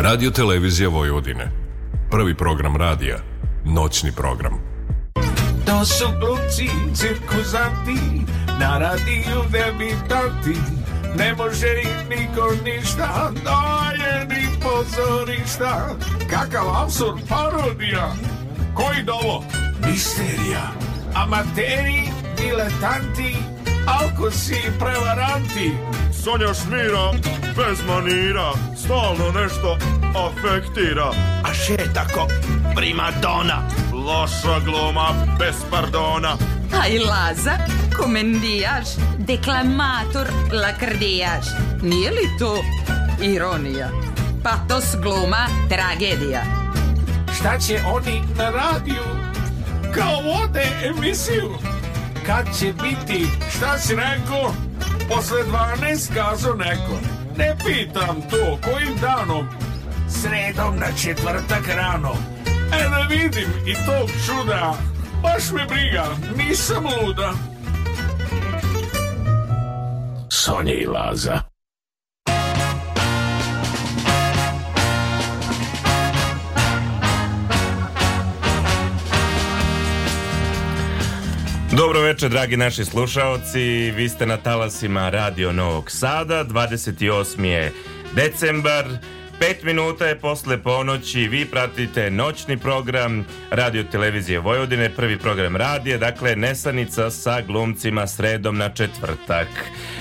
Radio Televizija Vojvodine. Prvi program radija. Noćni program. To su glumci, cirkuzanti, na radiju debitanti. Ne može im niko ništa, daje ni pozorišta. Kakav absurd parodija, koji dovo? Misterija, amateri, diletanti, alkosi i prevaranti. Sonja Šmira, bez manira, stalno nešto afektira. A še tako, primadona. Loša gluma, bez pardona. Aj Laza, komendijaš, deklamator, lakrdijaš. Nije li to ironija? Patos gluma, tragedija. Šta će oni na radiju? Kao vode emisiju. Kad će biti, šta si rekao? Posle 12 kazo neko. Ne pitam to, kojim danom? Sredom na četvrtak rano. E da vidim i tog čuda. Baš me briga, nisam luda. Sonja i Laza. Dobro večer, dragi naši slušaoci. Vi ste na talasima Radio Novog Sada. 28. je decembar. 5 minuta je posle ponoći. Vi pratite noćni program Radio Televizije Vojvodine, prvi program radije, dakle Nesanica sa glumcima sredom na četvrtak.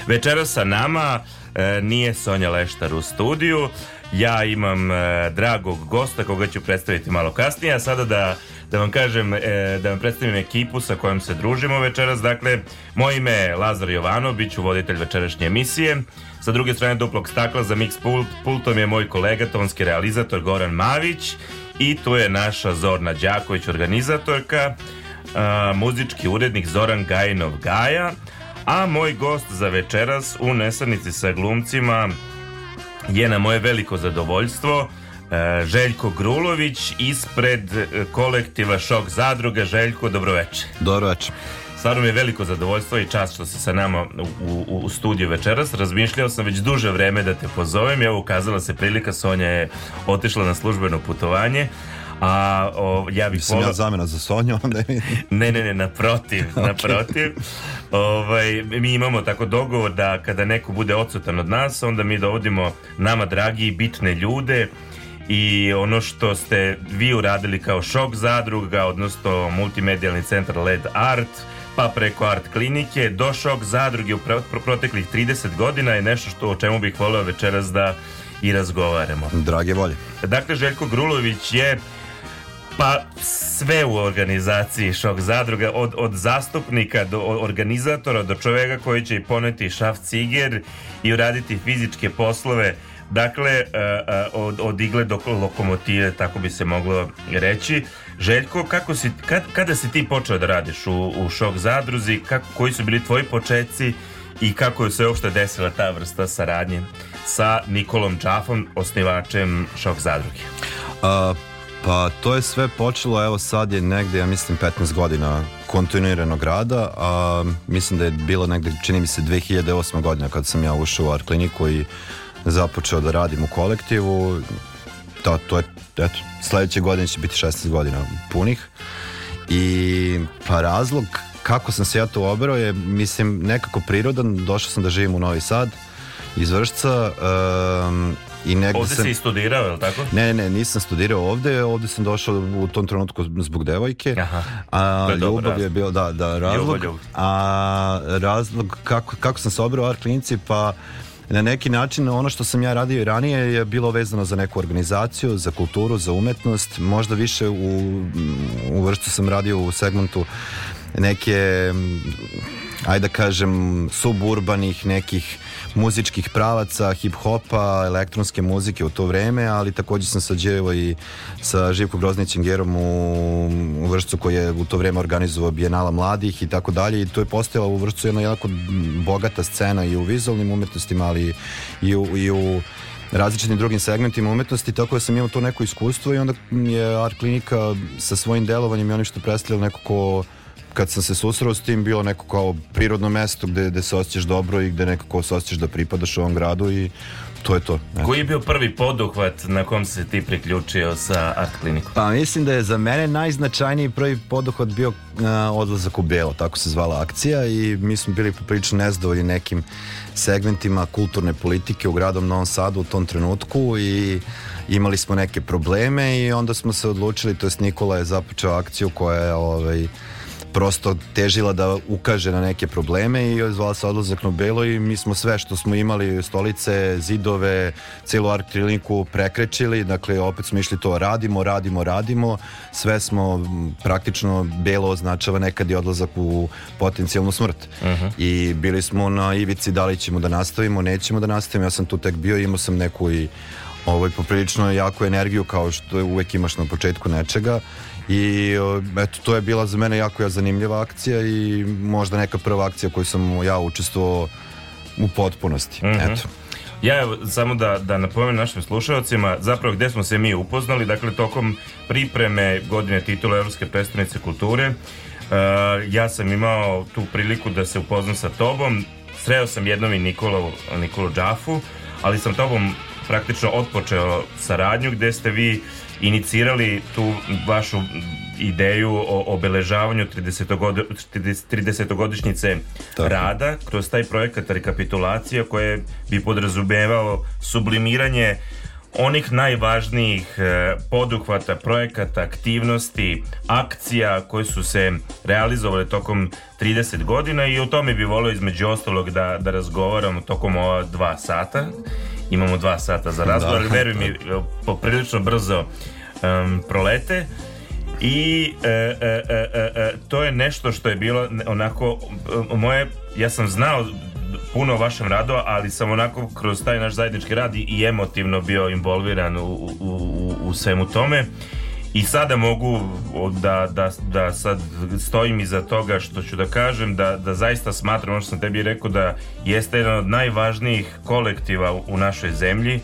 Večera sa nama e, nije Sonja Leštar u studiju. Ja imam e, dragog gosta koga ću predstaviti malo kasnije, a sada da da vam kažem, e, da vam predstavim ekipu sa kojom se družimo večeras. Dakle, moje ime je Lazar Jovanov, bit ću voditelj večerašnje emisije. Sa druge strane duplog stakla za mix pult, pultom je moj kolega, tonski realizator Goran Mavić i tu je naša Zorna Đaković, organizatorka, a, muzički urednik Zoran Gajinov Gaja, a moj gost za večeras u Nesanici sa glumcima je na moje veliko zadovoljstvo e, Željko Grulović ispred e, kolektiva Šok Zadruga. Željko, dobroveče. Dobro večer. Stvarno mi je veliko zadovoljstvo i čast što si sa nama u, u, u studiju večeras. Razmišljao sam već duže vreme da te pozovem evo ukazala se prilika, Sonja je otišla na službeno putovanje. A o, ja bih Mislim ja zamena za Sonju, onda je... Ne, ne, ne, naprotiv, naprotiv. Ovaj, mi imamo tako dogovor da kada neko bude odsutan od nas, onda mi dovodimo nama dragi i bitne ljude i ono što ste vi uradili kao šok zadruga, odnosno multimedijalni centar LED Art, pa preko art klinike do šok zadruge u pro- pro- proteklih 30 godina je nešto što o čemu bih voleo večeras da i razgovaramo. Drage volje. Dakle, Željko Grulović je pa sve u organizaciji šok zadruga od, od zastupnika do organizatora do čoveka koji će i poneti šaf ciger i uraditi fizičke poslove dakle e, e, od, od igle do lokomotive tako bi se moglo reći Željko kako si, kad, kada si ti počeo da radiš u, u šok zadruzi kako, koji su bili tvoji početci i kako je se uopšte desila ta vrsta saradnje sa Nikolom Čafom osnivačem šok zadruge A, pa to je sve počelo, evo sad je negde, ja mislim, 15 godina kontinuiranog rada, a mislim da je bilo negde, čini mi se, 2008. godina kad sam ja ušao u art kliniku i započeo da radim u kolektivu. To, to je, eto, sledeće godine će biti 16 godina punih. I pa razlog kako sam se ja to obrao je, mislim, nekako prirodan. Došao sam da živim u Novi Sad iz Vršca um, i negde Ovde sam... si i studirao, je li tako? Ne, ne, nisam studirao ovde, ovde sam došao u tom trenutku zbog devojke. Aha. A je ljubav je razlog. bio, da, da, razlog. Ljubav, ljubav. A razlog kako, kako sam se obrao art klinici, pa na neki način ono što sam ja radio i ranije je bilo vezano za neku organizaciju, za kulturu, za umetnost, možda više u, u vrštu sam radio u segmentu neke ajde da kažem suburbanih nekih muzičkih pravaca, hip-hopa, elektronske muzike u to vreme, ali takođe sam sađevao i sa Živko Groznićem Gerom u, u Vršcu koji je u to vreme organizovao Bijenala mladih i tako dalje. I to je postojala u Vršcu jedna jako bogata scena i u vizualnim umetnostima, ali i u, i u različitim drugim segmentima umetnosti, tako da sam imao to neko iskustvo i onda je art klinika sa svojim delovanjem i onim što predstavljalo neko ko kad sam se susreo s tim bilo neko kao prirodno mesto gde, gde se osjećaš dobro i gde nekako se osjećaš da pripadaš ovom gradu i to je to. Eto. Koji je bio prvi poduhvat na kom se ti priključio sa art klinikom? Pa mislim da je za mene najznačajniji prvi poduhvat bio uh, odlazak u Belo, tako se zvala akcija i mi smo bili poprilično nezadovoljni nekim segmentima kulturne politike u gradom Novom Sadu u tom trenutku i imali smo neke probleme i onda smo se odlučili, to jest Nikola je započeo akciju koja je ovaj, prosto težila da ukaže na neke probleme i zvala se odlazak na Belo i mi smo sve što smo imali, stolice, zidove, celu art kliniku prekrećili, dakle opet smo išli to radimo, radimo, radimo, sve smo praktično Belo označava nekad i odlazak u potencijalnu smrt uh -huh. i bili smo na ivici da li ćemo da nastavimo, nećemo da nastavimo, ja sam tu tek bio, imao sam neku i ovaj, poprilično jaku energiju kao što uvek imaš na početku nečega i eto to je bila za mene jako ja zanimljiva akcija i možda neka prva akcija koju sam ja učestvovao u potpunosti. Mm -hmm. Eto. Ja evo, samo da, da napomenem našim slušalcima, zapravo gde smo se mi upoznali, dakle tokom pripreme godine titula Evropske predstavnice kulture, uh, ja sam imao tu priliku da se upoznam sa tobom, sreo sam jednom i Nikolu, Nikolu Džafu, ali sam tobom praktično otpočeo saradnju gde ste vi inicirali tu vašu ideju o obeležavanju 30-godišnjice rada kroz taj projekat rekapitulacija koje bi podrazumevao sublimiranje onih najvažnijih e, poduhvata, projekata, aktivnosti, akcija koje su se realizovale tokom 30 godina i o tome bi volio između ostalog da, da razgovaramo tokom ova dva sata imamo dva sata za razgovor, da, veruj mi, poprilično brzo um, prolete. I e, e, e, e, e to je nešto što je bilo onako moje, ja sam znao puno o vašem radu, ali sam onako kroz taj naš zajednički rad i, i emotivno bio involviran u, u, u, u svemu tome i sada mogu da, da, da sad stojim iza toga što ću da kažem da, da zaista smatram ono što sam tebi rekao da jeste jedan od najvažnijih kolektiva u, našoj zemlji.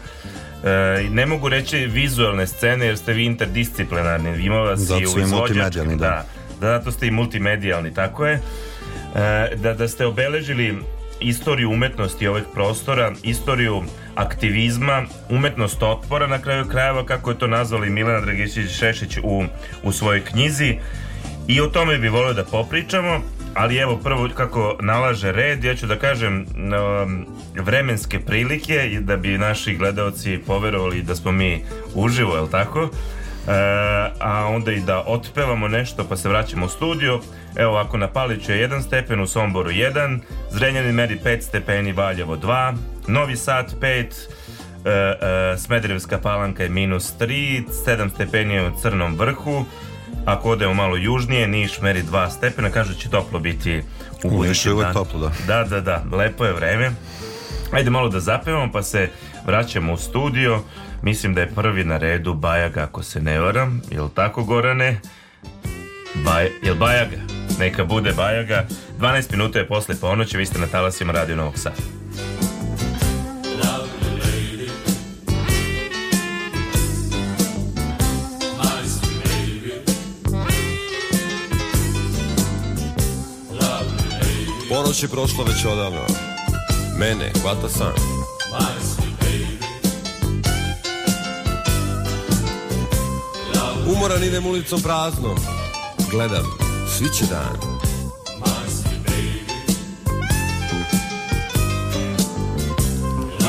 E, ne mogu reći vizualne scene jer ste vi interdisciplinarni. Ima vas zato i u izvođačkim da. da, zato ste i multimedijalni tako je. E, da, da ste obeležili istoriju umetnosti ovih prostora, istoriju aktivizma, umetnost otpora na kraju krajeva, kako je to nazvali Milena Dragišić Šešić u, u svojoj knjizi. I o tome bi volio da popričamo, ali evo prvo kako nalaže red, ja ću da kažem um, vremenske prilike da bi naši gledaoci poverovali da smo mi uživo, je li tako? E, a onda i da otpevamo nešto pa se vraćamo u studio. Evo ovako na Paliću je 1 stepen, u Somboru 1, Zrenjanin meri 5 stepeni, Valjevo 2, Novi Sad 5, e, e, Smederevska palanka je minus 3, 7 stepeni je u Crnom vrhu, ako odemo malo južnije, Niš meri 2 stepena, kažu da će toplo biti u budućem Niš je uvek toplo, da. Da, da, da, lepo je vreme. Ajde malo da zapevamo, pa se vraćamo u studio. Mislim da je prvi na redu Bajaga, ako se ne varam. Jel tako, Gorane? Baj, jel Bajaga? Neka bude Bajaga. 12 minuta je posle ponoći, vi ste na talasima Radio Novog Sada. Ponoć je prošla već odavno. Mene hvata san. Umoran idem ulicom praznom. Gledam, sviće dan.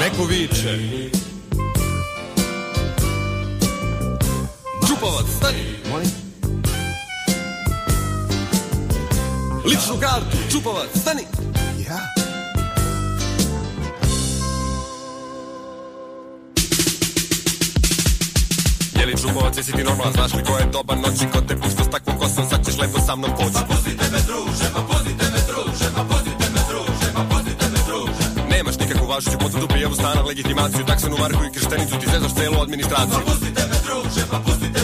Neko viče. Čupovac, stani. Molim Ličnu kartu, Čupovac, stani. Ja? Jeli čumovac, jesi ti normalan, znaš li ko je dobar? Noći Ko te pušta s takvom kosom, sad ćeš lepo sa mnom poći. Ma pustite me druže, ma pustite me druže, ma pustite me druže, ma pustite me druže. Nemaš nikakvu važuću potvrdu, prijavu stana, legitimaciju Taksanu marku i krštenicu, ti zezaš celu administraciju. Ma pustite me druže, ma pustite me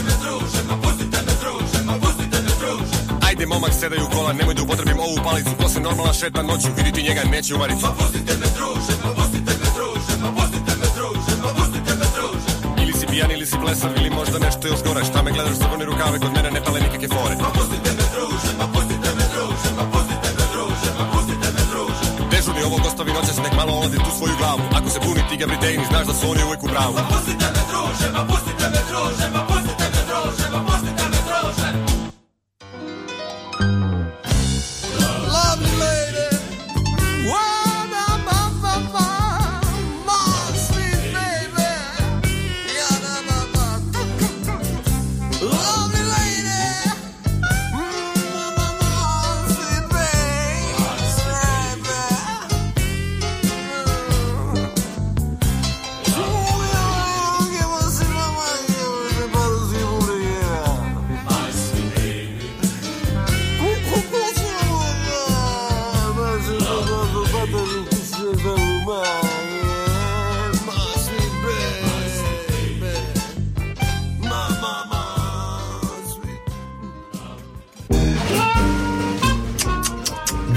Ajde momak sedaju kola, nemoj da upotrebim ovu palicu To se normalna šetna noću, viditi njega neće u maricu pustite me druže, pa pustite me druže, pa pustite me druže, pa pustite me druže Ili si pijan ili si plesan, ili možda nešto još gore Šta me gledaš crvene rukave, kod mene ne pale nikakve fore Pa pustite me druže, pa pustite me druže, pa pustite me druže, pa pustite me druže Dežurni ovo ostavi noćas, nek malo odi tu svoju glavu Ako se puni ti ga Britejni, znaš da su oni uvek u pravu Pa pustite me druže, pa pustite me druže, pa pustite me druže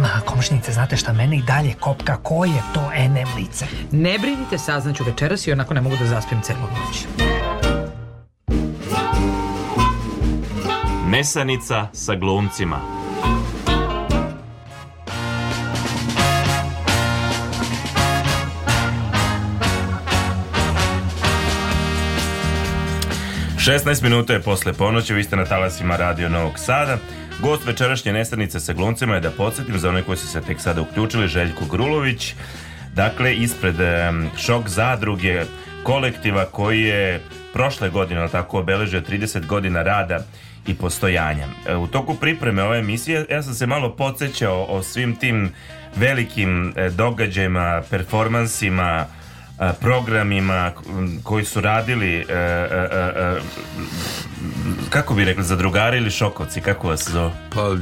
Ma, komšnice, znate šta, mene i dalje kopka, ko je to NM lice? Ne brinite, saznaću večeras i onako ne mogu da zaspim celu noć. Nesanica sa glumcima. Šestnaest minuta je posle ponoći, vi ste na talasima Radio Novog Sada. Gost večerašnje nesanice sa glumcima je da podsjetim za one koji su se tek sada uključili, Željko Grulović. Dakle, ispred šok zadruge kolektiva koji je prošle godine, tako, obeležio 30 godina rada i postojanja. E, U toku pripreme ove emisije ja sam se malo podsjećao o svim tim velikim e, događajima, performansima, programima koji su radili e, e, e, kako bi rekli, zadrugari ili šokovci, kako vas zove? Pa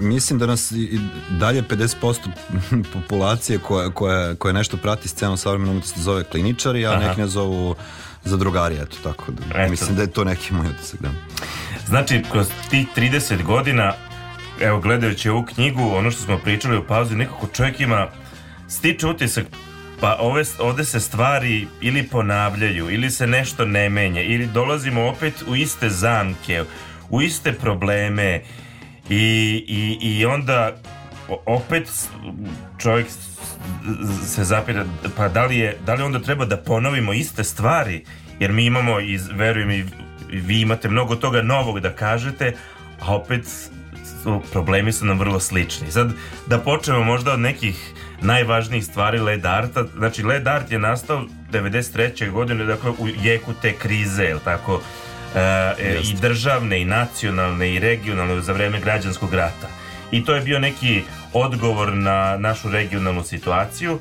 mislim da nas i- i dalje 50% populacije koja, koja, koja nešto prati scenu savremenu umetnosti zove kliničari, a Aha. neki ne zovu zadrugari, eto tako. Da, Eto. Mislim da je to neki moj utisak, da. Znači, kroz tih 30 godina, evo, gledajući ovu knjigu, ono što smo pričali u pauzi, nekako čovjek ima, stiče utisak, pa ove, ovde se stvari ili ponavljaju, ili se nešto ne menja, ili dolazimo opet u iste zamke, u iste probleme i, i, i onda opet čovjek se zapita pa da li, je, da li onda treba da ponovimo iste stvari? Jer mi imamo i verujem i vi imate mnogo toga novog da kažete a opet problemi su nam vrlo slični. Sad da počnemo možda od nekih najvažnijih stvari led arta znači led art je nastao 93. godine dakle u jeku te krize jel tako? E, e, i državne i nacionalne i regionalne za vreme građanskog rata. I to je bio neki odgovor na našu regionalnu situaciju.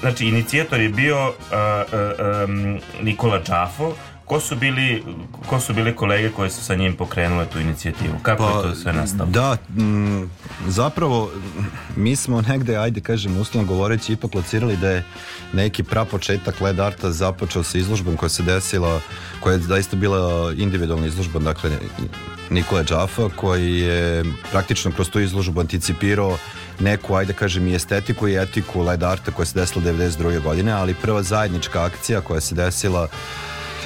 Znači inicijator je bio a, a, um, Nikola Đafo ko su bili ko su bili kolege koje su sa njim pokrenule tu inicijativu kako je to sve nastalo Da, m, zapravo m, mi smo negde, ajde kažem, uslovno govoreći, ipak locirali da je neki prapočetak led arta započeo sa izložbom koja se desila, koja je zaista bila individualna izložba, dakle Nikola Đafa, koji je praktično kroz tu izložbu anticipirao neku, ajde kažem, i estetiku i etiku led arta koja se desila 92. godine, ali prva zajednička akcija koja se desila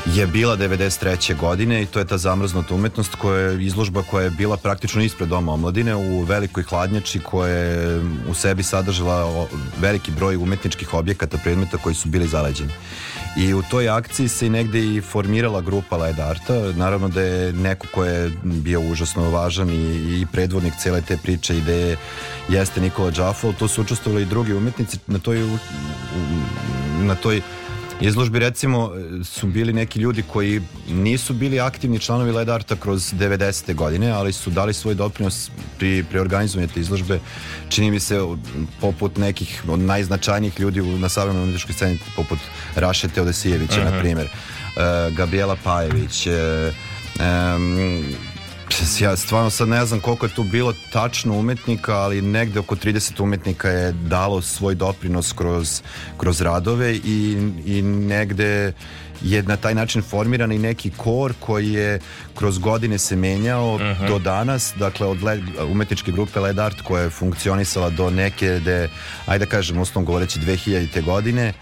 je bila 93. godine i to je ta zamrznuta umetnost koja je izložba koja je bila praktično ispred Doma omladine u velikoj hladnjači koja je u sebi sadržala veliki broj umetničkih objekata, predmeta koji su bili zaleđeni. I u toj akciji se i negde i formirala grupa Led Arta. Naravno da je neko ko je bio užasno važan i, i predvodnik cele te priče ideje jeste Nikola ali tu su učestvovali i drugi umetnici na toj, na toj izložbi recimo su bili neki ljudi koji nisu bili aktivni članovi Led Arta kroz 90. godine, ali su dali svoj doprinos pri, pri organizovanju te izložbe. Čini mi se poput nekih od najznačajnijih ljudi na savremenoj umetničkoj sceni, poput Raše Teodosijevića, Mhm. na primjer, e, Gabriela Pajević, e, em, Ja stvarno sad ne znam koliko je tu bilo tačno umetnika, ali negde oko 30 umetnika je dalo svoj doprinos kroz, kroz radove i, i negde je na taj način formiran i neki kor koji je kroz godine se menjao do danas, dakle od led, umetničke grupe Led Art koja je funkcionisala do neke, de, ajde da kažem, uslovno govoreći 2000. godine,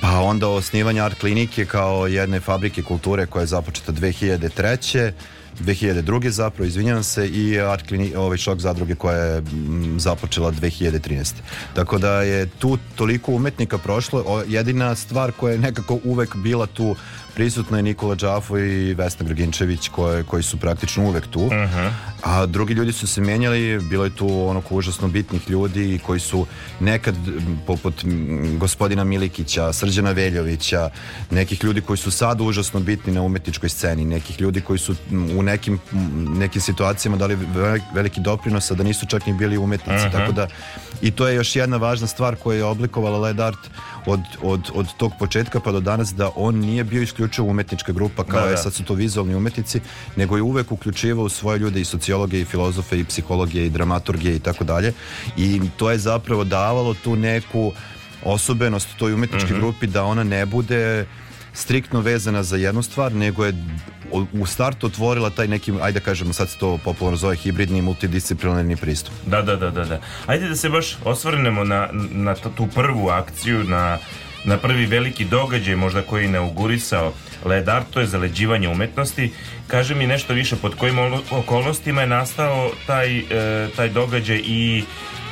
pa onda osnivanje art klinike kao jedne fabrike kulture koja je započeta 2003. 2002. zapravo, izvinjavam se, i art klini, ovaj šok zadruge koja je mm, započela 2013. Tako da je tu toliko umetnika prošlo, jedina stvar koja je nekako uvek bila tu prisutna je Nikola Đafo i Vesna Grginčević koje, koji su praktično uvek tu. A drugi ljudi su se menjali, bilo je tu onako užasno bitnih ljudi koji su nekad poput gospodina Milikića, Srđana Veljovića, nekih ljudi koji su sad užasno bitni na umetničkoj sceni, nekih ljudi koji su u nekim, nekim situacijama dali ve- veliki doprinos, a da nisu čak ni bili umetnici. Mhm. Tako da i to je još jedna važna stvar koja je oblikovala Led Art od, od, od tog početka pa do danas da on nije bio isključivo umetnička grupa kao Da, je da. sad su to vizualni umetnici, nego je uvek uključivao svoje ljude i sociologe i filozofe i psihologije i dramaturgije i tako dalje i to je zapravo davalo tu neku osobenost toj umetničkoj Mhm. grupi da ona ne bude striktno vezana za jednu stvar, nego je u startu otvorila taj neki, ajde da kažemo, sad se to popularno zove hibridni multidisciplinarni pristup. Da, da, da, da, da. Ajde da se baš osvrnemo na, na tu prvu akciju, na, na prvi veliki događaj možda koji je inaugurisao Led Art, to je zaleđivanje umetnosti. Kaže mi nešto više pod kojim okolnostima je nastao taj, e, taj događaj i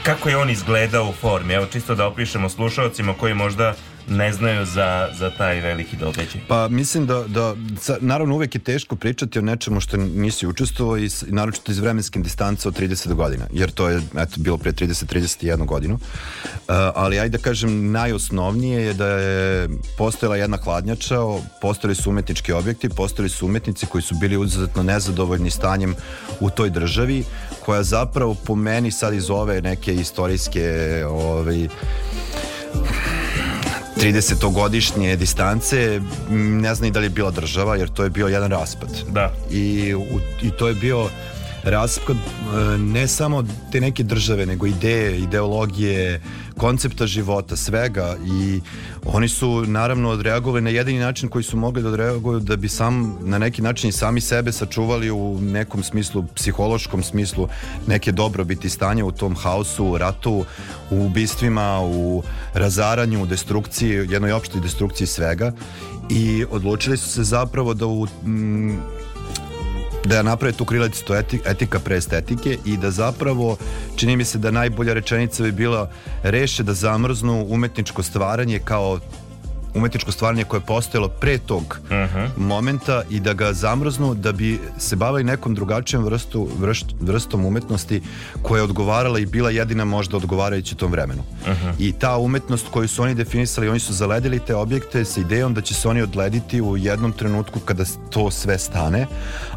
kako je on izgledao u formi. Evo čisto da opišemo slušalcima koji možda ne znaju za, za taj veliki događaj. Pa mislim da, da naravno uvek je teško pričati o nečemu što nisi učestvovao i naročito iz vremenske distance od 30 godina, jer to je eto, bilo pre 30-31 godinu. Uh, ali ajde da kažem, najosnovnije je da je postojala jedna hladnjača, postojali su umetnički objekti, postojali su umetnici koji su bili izuzetno nezadovoljni stanjem u toj državi, koja zapravo po meni sad iz ove neke istorijske ovaj, 30-godišnje distance ne znam i da li je bila država jer to je bio jedan raspad Da. i, u, i to je bio raspad e, ne samo te neke države nego ideje, ideologije koncepta života, svega i oni su naravno odreagovali na jedini način koji su mogli da odreaguju da bi sam na neki način i sami sebe sačuvali u nekom smislu, psihološkom smislu neke dobrobiti stanja u tom haosu, u ratu, u ubistvima, u razaranju, u destrukciji, jednoj opštoj destrukciji svega i odlučili su se zapravo da u mm, da naprave tu krilaticu etika pre estetike i da zapravo čini mi se da najbolja rečenica bi bila reše da zamrznu umetničko stvaranje kao umetničko stvaranje koje je postojalo pre tog momenta i da ga zamrznu da bi se bavili nekom drugačijom vrstu, vrst, vrstom umetnosti koja je odgovarala i bila jedina možda odgovarajuća tom vremenu. I ta umetnost koju su oni definisali, oni su zaledili te objekte sa idejom da će se oni odlediti u jednom trenutku kada to sve stane,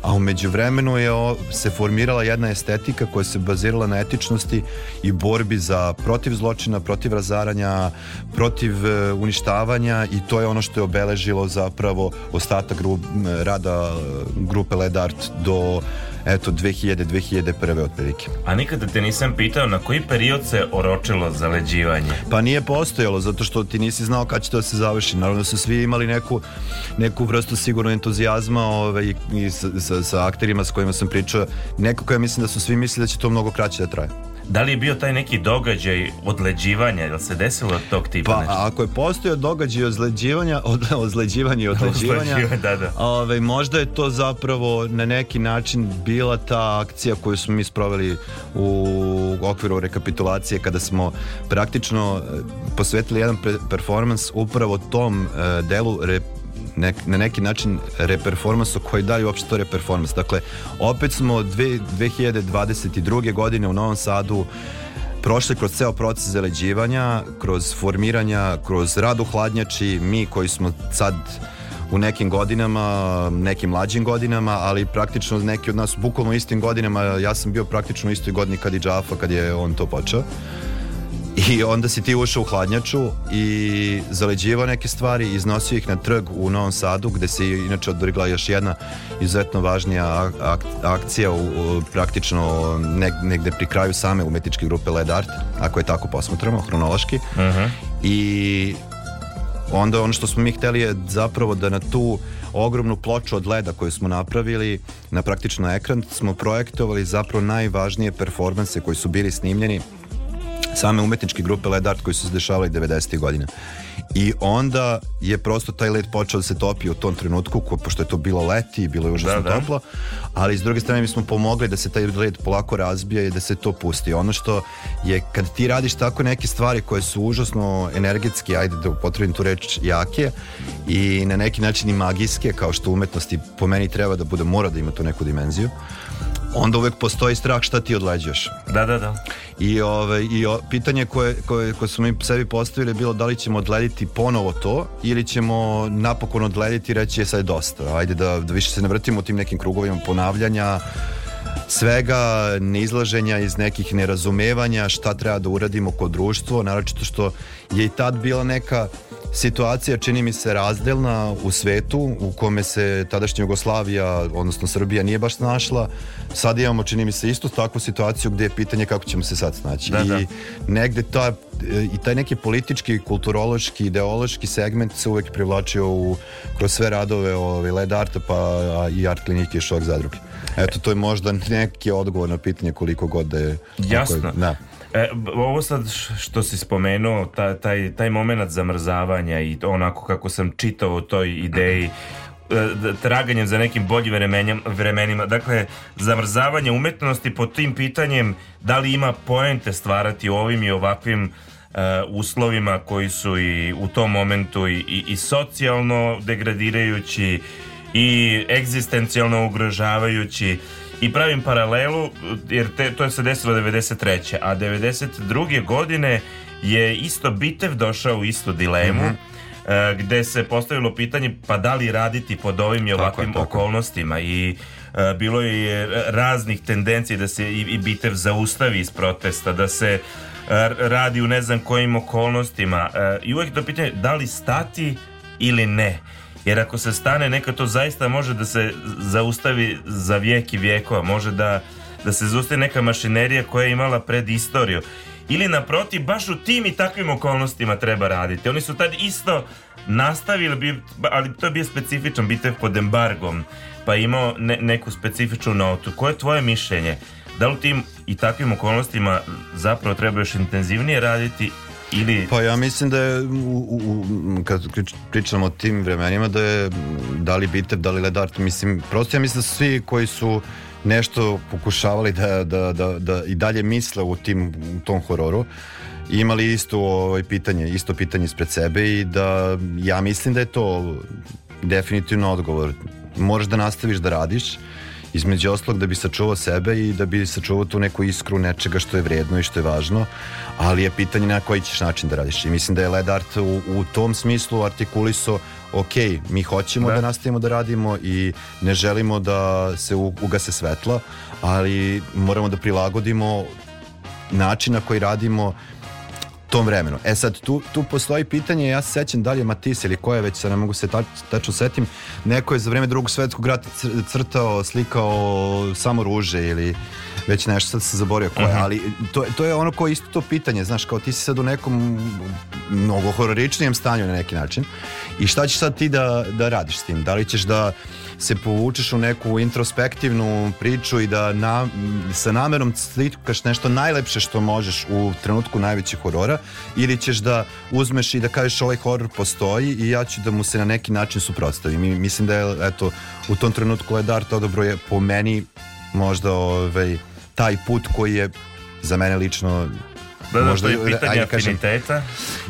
a umeđu vremenu je o- se formirala jedna estetika koja se bazirala na etičnosti i borbi za protiv zločina, protiv razaranja, protiv e, uništavanja i to je ono što je obeležilo zapravo ostatak gru, rada e, grupe Led Art do eto 2000 2001 otprilike. A nikada te nisam pitao na koji period se oročilo zaleđivanje. Pa nije postojalo, zato što ti nisi znao kad će to da se završi. Naravno da su svi imali neku, neku vrstu sigurno entuzijazma ovaj, i, i sa, sa, sa akterima s kojima sam pričao. Nekako ja mislim da su svi mislili da će to mnogo kraće da traje. Da li je bio taj neki događaj odleđivanja, jel se desilo od tog tipa Pa nešto? ako je postojao događaj ozleđivanja, od, ozleđivanja i odleđivanja, da, da. Ovaj, možda je to zapravo na neki način bila ta akcija koju smo mi sproveli u okviru rekapitulacije kada smo praktično eh, posvetili jedan performans upravo tom eh, delu re, nek, na neki način reperformansu koji daju uopšte to reperformans. Dakle, opet smo dve, 2022. godine u Novom Sadu prošli kroz ceo proces zaleđivanja, kroz formiranja, kroz rad u hladnjači, mi koji smo sad u nekim godinama, nekim mlađim godinama, ali praktično neki od nas bukvalno istim godinama, ja sam bio praktično u istoj godini kad i Džafa, kad je on to počeo. I onda si ti ušao u hladnjaču i zaleđivao neke stvari, iznosio ih na trg u Novom Sadu, gde se inače odvrgla još jedna izuzetno važnija ak- ak- akcija, u, u- praktično neg, negde pri kraju same umetničke grupe Led Art, ako je tako posmatramo, hronološki. I onda ono što smo mi hteli je zapravo da na tu ogromnu ploču od leda koju smo napravili na praktično ekran smo projektovali zapravo najvažnije performanse koji su bili snimljeni same umetničke grupe Led Art koji su se dešavali 90. godina. I onda je prosto taj led počeo da se topi u tom trenutku, ko, pošto je to bilo leti i bilo je užasno Da, da. toplo, ali s druge strane mi smo pomogli da se taj led polako razbija i da se to pusti. Ono što je kad ti radiš tako neke stvari koje su užasno energetski, ajde da upotrebim tu reč jake i na neki način i magijske, kao što umetnosti po meni treba da bude, mora da ima tu neku dimenziju, onda uvek postoji strah šta ti odleđaš. Da, da, da. I, ove, i o, pitanje koje, koje, koje smo mi sebi postavili je bilo da li ćemo odlediti ponovo to ili ćemo napokon odlediti i reći je sad dosta. Ajde da, da više se ne vrtimo u tim nekim krugovima ponavljanja, svega neizlaženja iz nekih nerazumevanja šta treba da uradimo kod društvo, naročito što je i tad bila neka situacija, čini mi se, razdelna u svetu u kome se tadašnja Jugoslavija, odnosno Srbija nije baš snašla. Sad imamo, čini mi se, istu takvu situaciju gde je pitanje kako ćemo se sad snaći. Da, I da. negde ta, i taj neki politički, kulturološki, ideološki segment se uvek privlačio u, kroz sve radove ove, Led Arta pa a, i Art klinike i Šok zadruge. Eto, to je možda neki odgovor na pitanje koliko god da je... Jasno. je- da. E, ovo sad što si spomenuo, ta, taj, taj moment zamrzavanja i onako kako sam čitao o toj ideji, e, traganjem za nekim boljim vremenima. Dakle, zamrzavanje umetnosti pod tim pitanjem da li ima poente stvarati ovim i ovakvim e, uslovima koji su i u tom momentu i, i, i socijalno degradirajući i egzistencijalno ugrožavajući i pravim paralelu jer te, to je se desilo 93. a 92. godine je isto Bitev došao u istu dilemu Mhm. e, gde se postavilo pitanje pa da li raditi pod ovim i ovakvim tako je. okolnostima i e, bilo je raznih tendencija da se i, i Bitev zaustavi iz protesta, da se e, radi u ne znam kojim okolnostima i uvek to pitanje da li stati ili ne jer ako se stane neka to zaista može da se zaustavi za vijek i vijekova može da, da se zaustavi neka mašinerija koja je imala pred istoriju ili naprotiv baš u tim i takvim okolnostima treba raditi. Oni su tad isto nastavili ali to je bio specifičan bitev pod embargom pa imao ne- neku specifičnu notu. Koje je tvoje mišljenje? Da li u tim i takvim okolnostima zapravo treba još intenzivnije raditi ili Pa ja mislim da je, u, u, kad pričamo o tim vremenima, da je da li Bitev, da li Ledart, mislim, prosto ja mislim da svi koji su nešto pokušavali da, da, da, da i dalje misle u, tim, u tom hororu, imali isto ovaj pitanje, isto pitanje ispred sebe i da ja mislim da je to definitivno odgovor. Moraš da nastaviš da radiš, između oslog da bi sačuvao sebe i da bi sačuvao tu neku iskru nečega što je vredno i što je važno, ali je pitanje na koji ćeš način da radiš. I mislim da je Led Art u, u tom smislu artikuliso ok, mi hoćemo da. Da. nastavimo da radimo i ne želimo da se ugase svetla, ali moramo da prilagodimo način na koji radimo tom vremenu. E sad, tu, tu postoji pitanje, ja se sećam da li je Matisse ili ko je već, sad ne mogu se tač, tačno setim, neko je za vreme drugog svetskog rata cr- crtao, slikao samo ruže ili već nešto, sad sam zaborio ko je, ali to, to je ono ko je isto to pitanje, znaš, kao ti si sad u nekom mnogo hororičnijem stanju na neki način i šta ćeš sad ti da, da radiš s tim? Da li ćeš da se povučeš u neku introspektivnu priču i da na, sa namerom slikaš nešto najlepše što možeš u trenutku najvećih horora ili ćeš da uzmeš i da kažeš ovaj horor postoji i ja ću da mu se na neki način suprotstavim. I mislim da je eto u tom trenutku Led Art odobro je po meni možda ovaj, taj put koji je za mene lično da, da, možda, to je pitanje kažem, afiniteta.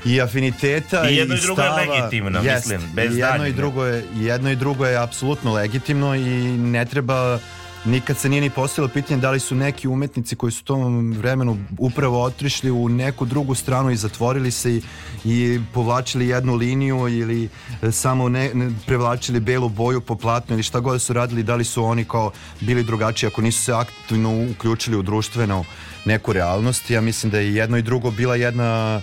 I afiniteta I jedno i drugo je legitimno, Jest, mislim, bez i jedno i drugo je jedno i drugo je apsolutno legitimno i ne treba nikad se nije ni postavilo pitanje da li su neki umetnici koji su u tom vremenu upravo otrišli u neku drugu stranu i zatvorili se i, i povlačili jednu liniju ili e, samo ne, ne prevlačili belu boju po platnu ili šta god su radili, da li su oni kao bili drugačiji ako nisu se aktivno uključili u društvenu neku realnost. Ja mislim da je jedno i drugo bila jedna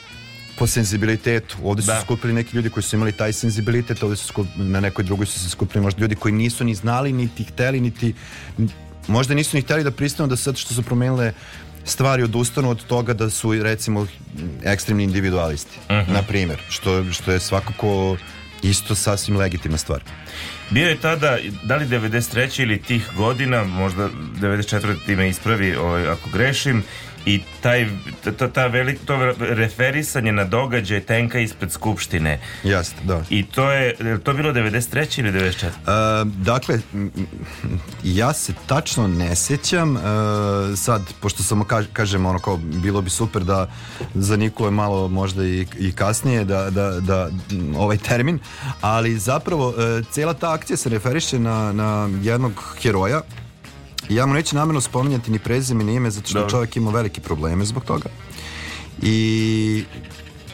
po senzibilitetu. Ovde su Da. skupili neki ljudi koji su imali taj senzibilitet, ovde su skup, na nekoj drugoj su se skupili možda ljudi koji nisu ni znali, niti hteli, niti možda nisu ni hteli da pristanu da sad što su promenile stvari odustanu od toga da su recimo ekstremni individualisti, Mhm. na primjer, što, što je svakako isto sasvim legitimna stvar. Bio je tada, da li 93. ili tih godina, možda 94. ti me ispravi ovaj, ako grešim, i taj, ta, ta velik, to referisanje na događaj tenka ispred Skupštine. Jeste, da. I to je, je to bilo 93. ili 94. E, dakle, ja se tačno ne sjećam e, sad, pošto samo kaž, kažem ono kao, bilo bi super da za Nikole malo možda i, i kasnije da, da, da ovaj termin, ali zapravo e, cijela ta akcija se referiše na, na jednog heroja ja mu neću namjerno spominjati ni prezime ni ime zato što Dobro. čovjek ima velike probleme zbog toga i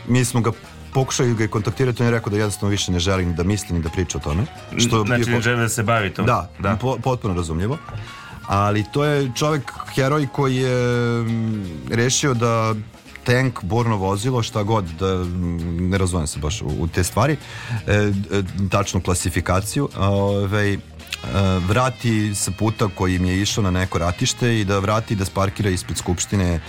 mi smo ga pokušali ga kontaktirati, on je rekao da jednostavno više ne želim da misli ni da priča o tome. Što znači, je- ne žele da se bavi to. da, da. Po, potpuno razumljivo. Ali to je čovjek, heroj koji je mm, rešio da tank, borno vozilo, šta god, da mm, ne razumem se baš u, u te stvari, e, e, tačnu klasifikaciju, a, ovaj, vrati sa puta koji im je išao na neko ratište i da vrati da sparkira ispred Skupštine e,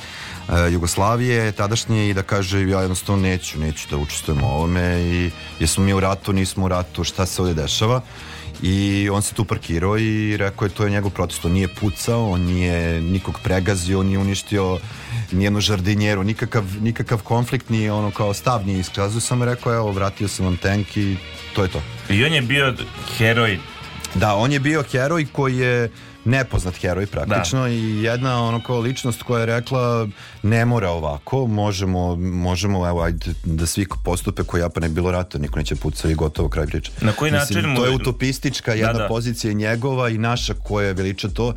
Jugoslavije tadašnje i da kaže ja jednostavno neću, neću da učestvujem u ovome i jesmo mi u ratu, nismo u ratu, šta se ovdje dešava i on se tu parkirao i rekao je to je njegov protest, on nije pucao, on nije nikog pregazio, on nije uništio nijednu žardinjeru, nikakav, nikakav konflikt nije ono kao stav nije iskazio, samo rekao evo vratio sam vam tank i to je to. I on je bio heroj Da, on je bio heroj koji je nepoznat heroj praktično i jedna ono kao ličnost koja je rekla ne mora ovako, možemo, možemo evo ajde da svi postupe koji ja pa ne bilo rata, niko neće pucati i gotovo kraj priče. Na koji Mislim, način To je utopistička jedna Da, da. pozicija njegova i naša koja veliča to,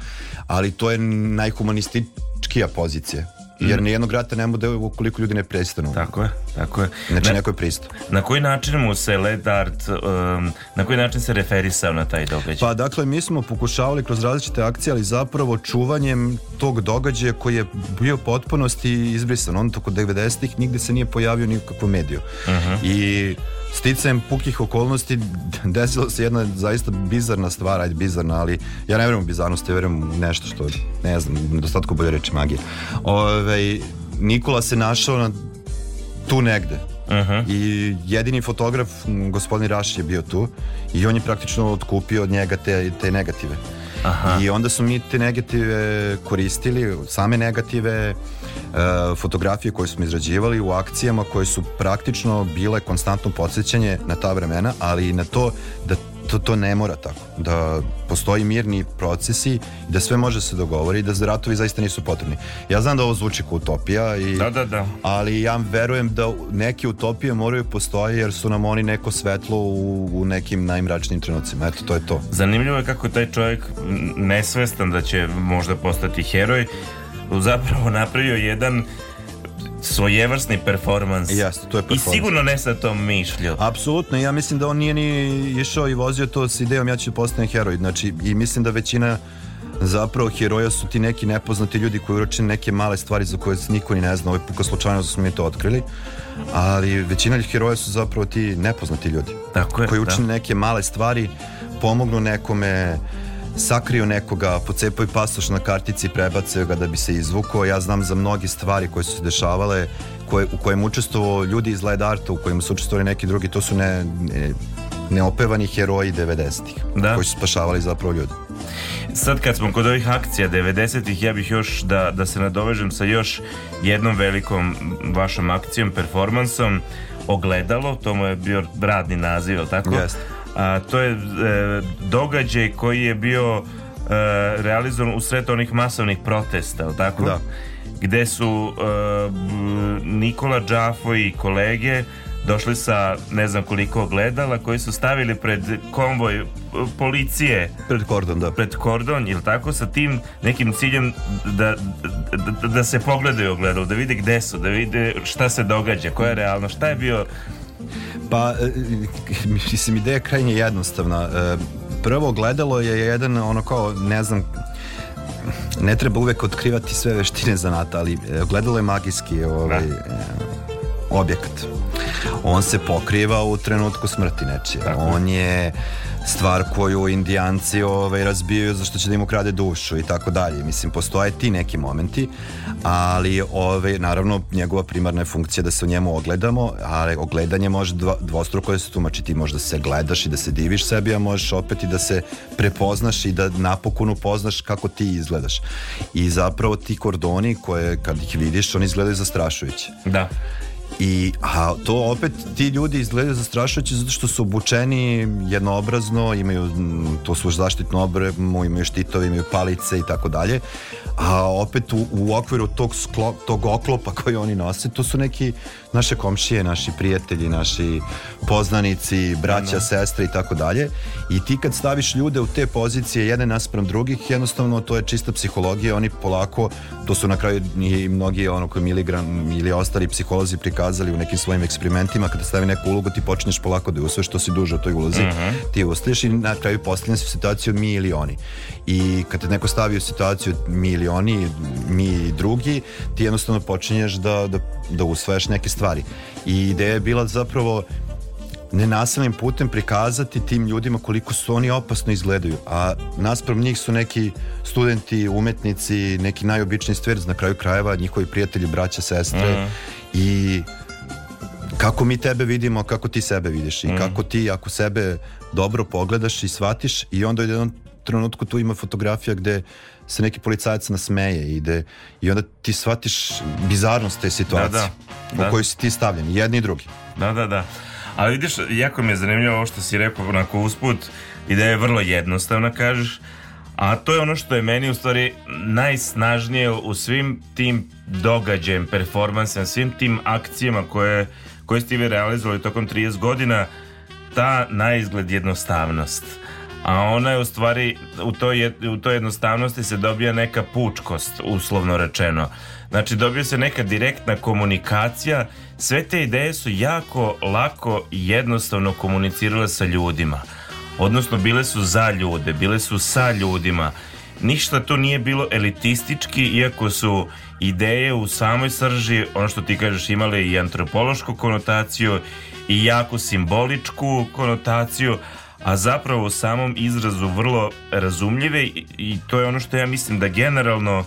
ali to je najhumanističkija pozicija. Jer nijednog rata ne bude ukoliko ljudi ne prestanu. Tako je, tako je. Znači Na- neko je pristup. Na koji način mu se Led Art, um, na koji način se referisao na taj događaj? Pa dakle, mi smo pokušavali kroz različite akcije, ali zapravo čuvanjem tog događaja koji je bio potpunosti izbrisan. On toko 90-ih nigde se nije pojavio ni u kakvom mediju. I sticajem pukih okolnosti desila se jedna zaista bizarna stvar, ajde bizarna, ali ja ne vjerujem u bizarnost, ja vjerujem u nešto što, ne znam, nedostatku bolje reči magije. Ove, Nikola se našao na tu negde. I jedini fotograf, gospodin Raš je bio tu i on je praktično otkupio od njega te, te negative. I onda smo mi te negative koristili, same negative, e, fotografije koje smo izrađivali u akcijama koje su praktično bile konstantno podsjećanje na ta vremena, ali i na to da to, to ne mora tako. Da postoji mirni procesi da sve može se dogovori da ratovi zaista nisu potrebni. Ja znam da ovo zvuči kao utopija i Da, da, da. ali ja verujem da neke utopije moraju postoji jer su nam oni neko svetlo u, u nekim najmračnijim trenucima. Eto, to je to. Zanimljivo je kako taj čovjek nesvestan da će možda postati heroj zapravo napravio jedan svojevrsni performans. Jeste, to je I performans. sigurno ne sa tom mišlju. Apsolutno, ja mislim da on nije ni išao i vozio to s idejom ja ću postati heroj. Znači, i mislim da većina zapravo heroja su ti neki nepoznati ljudi koji uročene neke male stvari za koje se niko ni ne zna. Ovo je puka slučajno da smo mi to otkrili. Ali većina heroja su zapravo ti nepoznati ljudi. Tako je, koji da. učine neke male stvari, pomognu nekome, sakriju nekoga, pocepaju pasoš na kartici, prebacaju ga da bi se izvukao. Ja znam za mnoge stvari koje su se dešavale, koje, u kojem učestvovao ljudi iz Led Arta, u kojima su učestvovali neki drugi, to su ne, ne, neopevani heroji 90-ih, Da. koji su spašavali zapravo ljudi. Sad kad smo kod ovih akcija 90-ih, ja bih još da, da se nadovežem sa još jednom velikom vašom akcijom, performansom, Ogledalo, to mu je bio radni naziv, tako? Jeste. A, to je e, događaj koji je bio e, realizovan u sred onih masovnih protesta, tako? Da. Gde su e, Nikola Đafo i kolege došli sa ne znam koliko ogledala koji su stavili pred konvoj e, policije Pred kordon, da. pred kordon ili tako sa tim nekim ciljem da, da, da se pogledaju ogledalo, da vide gde su, da vide šta se događa, koja je realno, šta je bio Pa, e, mislim, ideja je krajnje jednostavna. E, Prvo gledalo je jedan, ono kao, ne znam, ne treba uvek otkrivati sve veštine zanata, ali e, gledalo je magijski ovaj, e, objekat. On se pokriva u trenutku smrti nečije. On je stvar koju indijanci ovaj, razbijaju zašto će da im ukrade dušu i tako dalje. Mislim, postoje ti neki momenti, ali ovaj, naravno njegova primarna je funkcija da se u njemu ogledamo, ali ogledanje može dvostruko da se tumači. Ti možeš da se gledaš i da se diviš sebi, a možeš opet i da se prepoznaš i da napokon upoznaš kako ti izgledaš. I zapravo ti kordoni koje kad ih vidiš, oni izgledaju zastrašujuće. Da. I, a to opet ti ljudi izgledaju zastrašujuće zato što su obučeni jednoobrazno, imaju to su zaštitnu obremu, imaju štitove, imaju palice i tako dalje. A opet u, u okviru tog, sklo, tog oklopa koji oni nose, to su neki naše komšije, naši prijatelji, naši poznanici, braća, sestre i tako dalje. I ti kad staviš ljude u te pozicije jedne naspram drugih, jednostavno to je čista psihologija, oni polako, to su na kraju i mnogi ono koji miligram ili ostali psiholozi prikazali u nekim svojim eksperimentima, kada stavi neku ulogu ti počneš polako da je usvoješ što si duže u toj ulozi, Mhm. ti ustaješ i na kraju postavljena se u situaciju mi ili oni. I kad te neko stavi u situaciju mi ili oni, mi i drugi, ti jednostavno počinješ da, da, da usvajaš neke stvari. I ideja je bila zapravo nenasilnim putem prikazati tim ljudima koliko su oni opasno izgledaju. A naspram njih su neki studenti, umetnici, neki najobičniji stver, na kraju krajeva njihovi prijatelji, braća, sestre Mhm. i kako mi tebe vidimo, kako ti sebe vidiš i Mhm. kako ti ako sebe dobro pogledaš i shvatiš i onda jednom trenutku tu ima fotografija gde se neki policajac nasmeje i, ide, i onda ti shvatiš bizarnost te situacije Da, da. u Da. kojoj si ti stavljen, jedni i drugi. Da, da, da. Ali vidiš, jako mi je zanimljivo ovo što si rekao onako usput, ideja je vrlo jednostavna, kažeš, a to je ono što je meni u stvari najsnažnije u svim tim događajem, performansima, svim tim akcijama koje, koje ste vi realizovali tokom 30 godina, ta naizgled jednostavnost. A ona je u stvari, u toj, u toj jednostavnosti se dobija neka pučkost, uslovno rečeno. Znači dobija se neka direktna komunikacija, sve te ideje su jako lako i jednostavno komunicirale sa ljudima. Odnosno bile su za ljude, bile su sa ljudima. Ništa to nije bilo elitistički, iako su ideje u samoj srži, ono što ti kažeš, imale i antropološku konotaciju i jako simboličku konotaciju, a zapravo u samom izrazu vrlo razumljive i, to je ono što ja mislim da generalno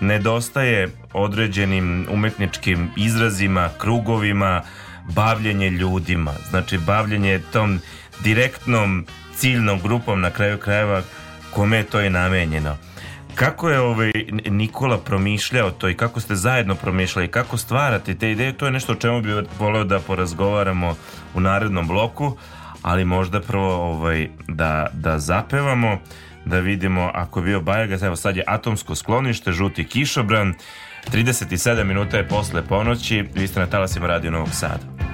nedostaje određenim umetničkim izrazima, krugovima, bavljenje ljudima, znači bavljenje tom direktnom ciljnom grupom na kraju krajeva kome je to i namenjeno. Kako je ovaj Nikola promišljao to i kako ste zajedno promišljali, kako stvarate te ideje, to je nešto o čemu bih voleo da porazgovaramo u narednom bloku, ali možda prvo ovaj, da, da zapevamo, da vidimo ako je bio Bajagas, evo sad je Atomsko sklonište, Žuti kišobran, 37 minuta je posle ponoći, vi ste na talasima Radio Novog Sada.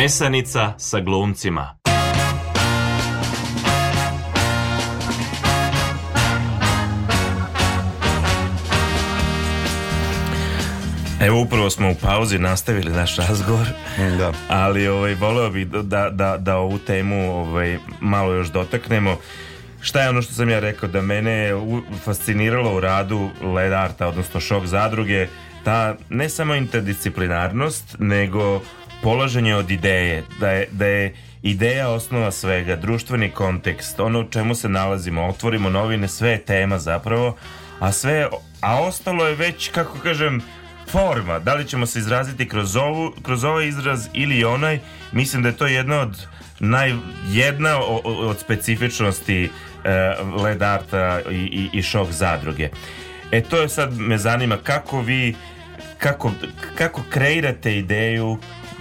Nesanica sa glumcima. Evo upravo smo u pauzi nastavili naš razgovor. Da. Ali ovaj voleo bih da, da, da ovu temu ovaj malo još dotaknemo. Šta je ono što sam ja rekao da mene je fasciniralo u radu Led Arta, odnosno šok zadruge, ta ne samo interdisciplinarnost, nego polaženje od ideje, da je, da je ideja osnova svega, društveni kontekst, ono u čemu se nalazimo, otvorimo novine, sve je tema zapravo, a sve, a ostalo je već, kako kažem, forma, da li ćemo se izraziti kroz, ovu, kroz ovaj izraz ili onaj, mislim da je to jedna od naj, jedna od specifičnosti e, led arta i, i, i šok zadruge. E to je sad me zanima kako vi kako, kako kreirate ideju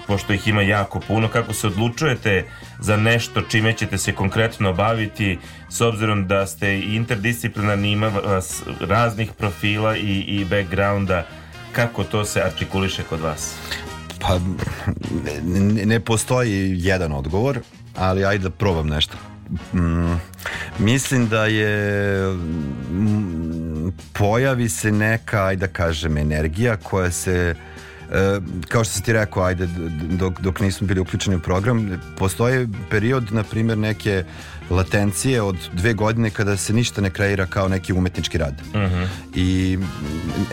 pošto ih ima jako puno, kako se odlučujete za nešto čime ćete se konkretno baviti s obzirom da ste interdisciplinarni ima vas raznih profila i, i backgrounda kako to se artikuliše kod vas? Pa ne, ne postoji jedan odgovor, ali ajde da probam nešto. Mm, mislim da je mm, pojavi se neka, ajde da kažem, energija koja se kao što si ti rekao, ajde, dok, dok nismo bili uključeni u program, postoji period, na primjer, neke latencije od dve godine kada se ništa ne kreira kao neki umetnički rad. I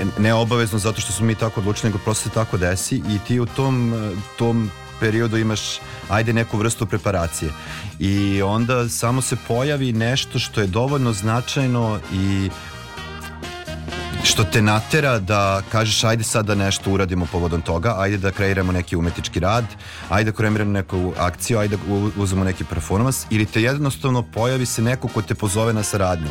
n- ne obavezno zato što smo mi tako odlučili, nego prosto se tako desi i ti u tom, tom periodu imaš ajde neku vrstu preparacije i onda samo se pojavi nešto što je dovoljno značajno i što te natera da kažeš ajde sad da nešto uradimo povodom toga, ajde da kreiramo neki umetnički rad, ajde da kreiramo neku akciju, ajde da uzmemo neki performans ili te jednostavno pojavi se neko ko te pozove na saradnju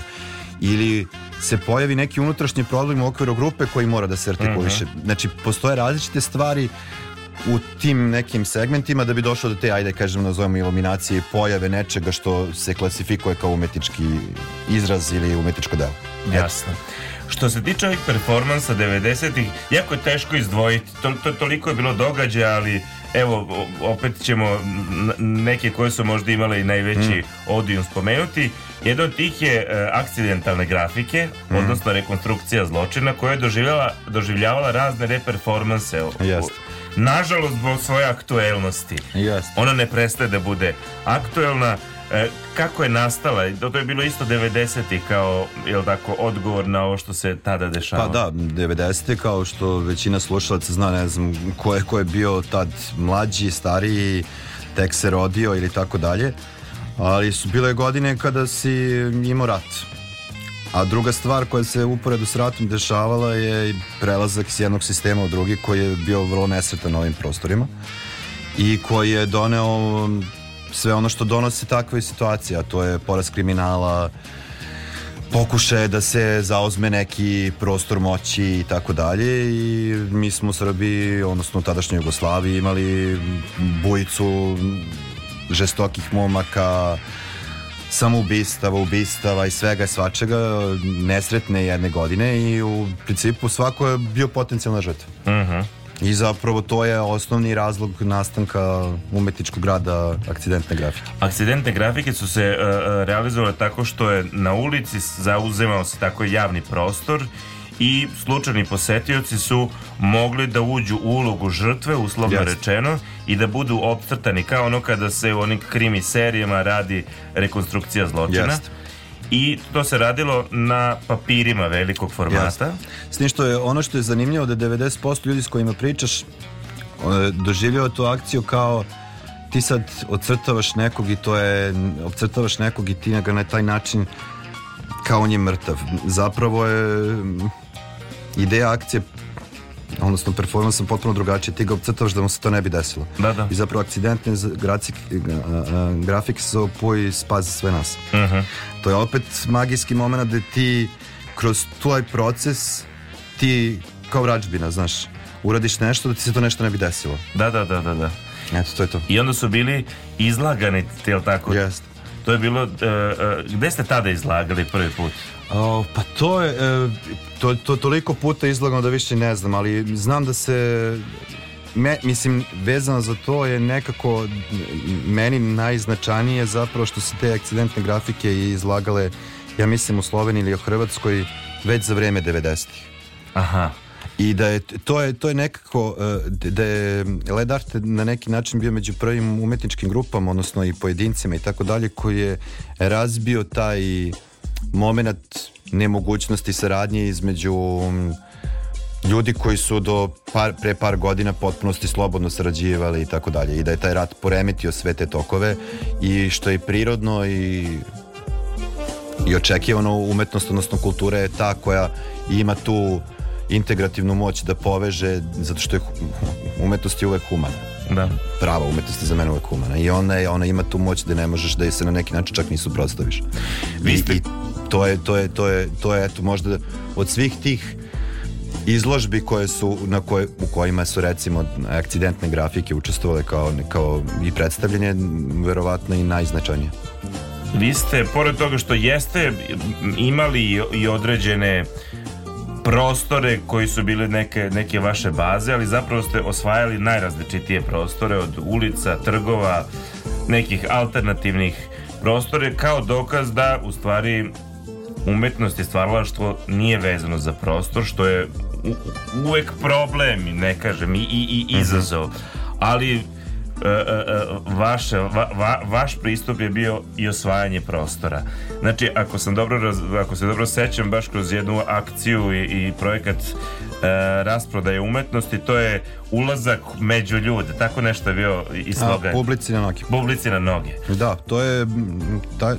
ili se pojavi neki unutrašnji problem u okviru grupe koji mora da se artikuliše. Znači, postoje različite stvari u tim nekim segmentima da bi došlo do te, ajde kažem, nazovemo iluminacije pojave nečega što se klasifikuje kao umetnički izraz ili umetničko delo. Jasno. Što se tiče ovih performansa 90-ih, jako je teško izdvojiti. To, to, toliko je bilo događaja, ali evo, opet ćemo neke koje su možda imale i najveći odijum spomenuti. Jedan od tih je e, akcidentalne grafike, odnosno rekonstrukcija zločina, koja je doživljala, doživljavala razne reperformanse. Jeste. Nažalost, zbog svoje aktuelnosti. Jeste. Ona ne prestaje da bude aktuelna. E, kako je nastala? To je bilo isto 90-ih kao, jel tako, odgovor na ovo što se tada dešava. Pa da, 90. kao što većina slušalaca zna, ne znam ko je, ko je bio tad mlađi, stariji, tek se rodio ili tako dalje. Ali su bile godine kada si imao rat. A druga stvar koja se uporedu s ratom dešavala je prelazak s jednog sistema u drugi koji je bio vrlo nesretan na ovim prostorima i koji je doneo sve ono što donose takve situacije, a to je porast kriminala, pokušaje da se zauzme neki prostor moći i tako dalje i mi smo u Srbiji, odnosno u tadašnjoj Jugoslaviji imali bujicu žestokih momaka, samoubistava, ubistava i svega svačega, nesretne jedne godine i u principu svako je bio potencijalna žrtva. Mhm. I zapravo to je osnovni razlog nastanka umetničkog rada akcidentne grafike. Akcidentne grafike su se e, realizovale tako što je na ulici zauzemao se tako javni prostor i slučajni posetioci su mogli da uđu u ulogu žrtve, uslovno Jeste. rečeno, i da budu obstrtani kao ono kada se u onim krimi serijama radi rekonstrukcija zločina. Jeste. I to se radilo na papirima velikog formata. Jeste. S tim što je ono što je zanimljivo da je 90% ljudi s kojima pričaš doživljava tu akciju kao ti sad ocrtavaš nekog i to je ocrtavaš nekog i ti ga na taj način kao on je mrtav. Zapravo je ideja akcije odnosno performansom potpuno drugačije. Ti ga obcrtavaš da mu se to ne bi desilo. Da, da. I zapravo akcidentne grafik, grafike se Puj spazi sve nas. Mhm. To je opet magijski moment da ti kroz tvoj proces ti kao vrađbina, znaš, uradiš nešto da ti se to nešto ne bi desilo. Da, da, da, da, da. Eto, to je to. I onda su bili izlagani, jel tako? Jest. To je bilo, e, e, gde ste tada izlagali prvi put? O, pa to je, e, to, to toliko puta izlagano da više ne znam, ali znam da se, me, mislim, vezano za to je nekako meni najznačajnije zapravo što se te akcidentne grafike izlagale, ja mislim u Sloveniji ili u Hrvatskoj, već za vreme 90-ih. Aha. I da je, to je, to je nekako, e, da je Led Art na neki način bio među prvim umetničkim grupama, odnosno i pojedincima i tako dalje, koji je razbio taj moment nemogućnosti saradnje između mm, ljudi koji su do par, pre par godina potpunosti slobodno sarađivali i tako dalje i da je taj rat poremetio sve te tokove i što je prirodno i i očekivano umetnost, odnosno kultura je ta koja ima tu integrativnu moć da poveže, zato što je umetnost je uvek humana. Da. Prava umetnost je za mene uvek humana. I ona, je, ona ima tu moć da ne možeš da je se na neki način čak ni suprotstaviš. Vi I, ste- I to je, to je, to je, to je, eto, možda od svih tih izložbi koje su na koje, u kojima su recimo akcidentne grafike učestvovale kao, kao i predstavljanje verovatno i najznačajnije. Vi ste, pored toga što jeste imali i- određene prostore koji su bili neke, neke vaše baze, ali zapravo ste osvajali najrazličitije prostore od ulica, trgova, nekih alternativnih prostore kao dokaz da u stvari umetnost i stvaralaštvo nije vezano za prostor, što je u- uvek problem, ne kažem, i, i, i izazov. Ali e, e, e, vaše, va, va- vaš pristup je bio i osvajanje prostora. Znači, ako sam dobro raz- ako se dobro sećam, baš kroz jednu akciju i, i projekat e, rasprodaje umetnosti, to je ulazak među ljude. Tako nešto je bio i- i A, publici na noge. Publici na noge. Da, to je taj,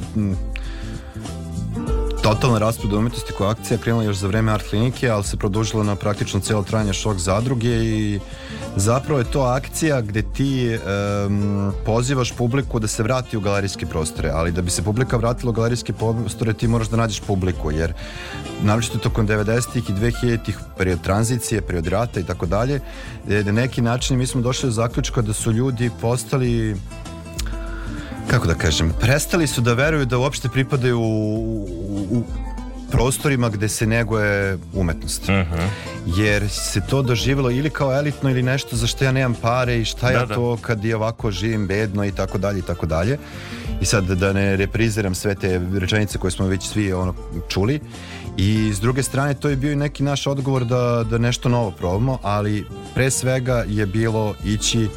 totalna rasproda umetnosti koja akcija krenula još za vreme art klinike, ali se produžila na praktično cijelo trajanje šok zadruge i zapravo je to akcija gde ti em, pozivaš publiku da se vrati u galerijske prostore, ali da bi se publika vratila u galerijske prostore ti moraš da nađeš publiku, jer naročito tokom 90-ih i 2000-ih period tranzicije, period rata i tako dalje, je na neki način mi smo došli do zaključka da su ljudi postali kako da kažem, prestali su da veruju da uopšte pripadaju u, u, u prostorima gde se neguje umetnost. Jer se to doživjelo ili kao elitno ili nešto za što ja nemam pare i šta ja Da, da. to kad je ovako živim bedno i tako dalje i tako dalje. I sad da ne repriziram sve te rečenice koje smo već svi ono čuli. I s druge strane to je bio i neki naš odgovor da, da nešto novo probamo, ali pre svega je bilo ići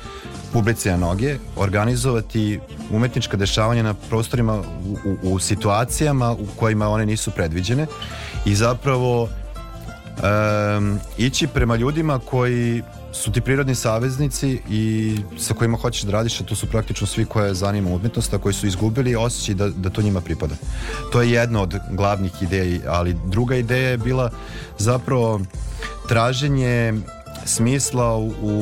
publici na noge, organizovati umetnička dešavanja na prostorima u, u, u situacijama u kojima one nisu predviđene i zapravo em, ići prema ljudima koji su ti prirodni saveznici i sa kojima hoćeš da radiš, a to su praktično svi koje zanima umetnost, a koji su izgubili osjećaj da, da to njima pripada. To je jedna od glavnih ideja, ali druga ideja je bila zapravo traženje smisla u, u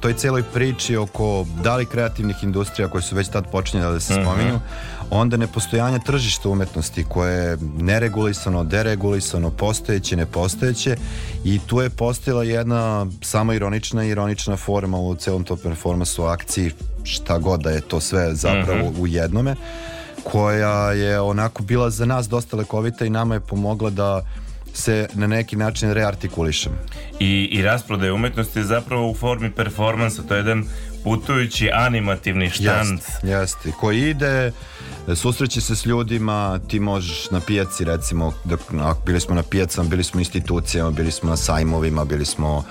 toj celoj priči oko da li kreativnih industrija koje su već tad počinjale da se Mhm. spominju, onda nepostojanja tržišta umetnosti koje je neregulisano, deregulisano, postojeće, nepostojeće i tu je postojala jedna samo ironična i ironična forma u celom tom performansu akciji, šta god da je to sve zapravo Mhm. u jednome, koja je onako bila za nas dosta lekovita i nama je pomogla da se na neki način reartikulišem. I, i rasprodaje umetnosti je zapravo u formi performansa, to je jedan putujući animativni štand. Jeste, jeste. Koji ide, susreće se s ljudima, ti možeš na pijaci recimo, da, ako bili smo na pijacama, bili smo institucijama, bili smo na sajmovima, bili smo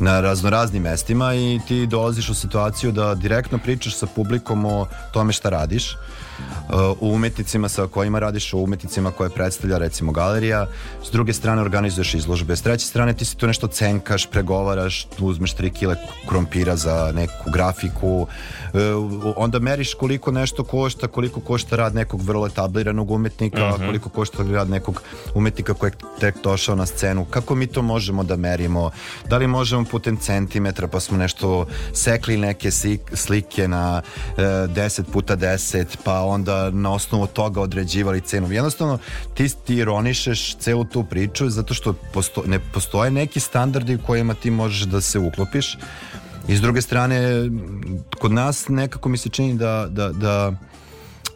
na raznoraznim mestima i ti dolaziš u situaciju da direktno pričaš sa publikom o tome šta radiš. U umetnicima sa kojima radiš, u umetnicima koje predstavlja recimo galerija, s druge strane organizuješ izložbe, s treće strane ti si tu nešto cenkaš, pregovaraš, uzmeš 3 kile krompira za neku grafiku, onda meriš koliko nešto košta, koliko košta rad nekog vrlo etabliranog umetnika, Mhm. koliko košta rad nekog umetnika koji je tek došao na scenu, kako mi to možemo da merimo, da li možemo putem centimetra pa smo nešto sekli neke slik- slike na e, 10 puta 10 pa onda na osnovu toga određivali cenu. Jednostavno ti, ti ironišeš celu tu priču zato što posto, ne postoje neki standardi u kojima ti možeš da se uklopiš i s druge strane kod nas nekako mi se čini da, da, da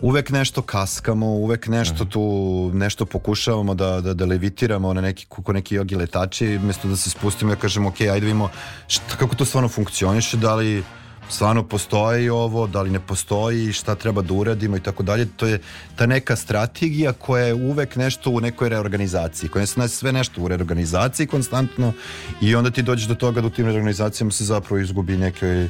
uvek nešto kaskamo, uvek nešto tu nešto pokušavamo da, da, da levitiramo na neki, kako neki jogi letači, mjesto da se spustimo i da kažemo ok, ajde vidimo šta, kako to stvarno funkcioniše, da li stvarno postoji ovo, da li ne postoji, šta treba da uradimo i tako dalje. To je ta neka strategija koja je uvek nešto u nekoj reorganizaciji, koja je sve- nešto u reorganizaciji konstantno i onda ti dođeš do toga da u tim reorganizacijama se zapravo izgubi neki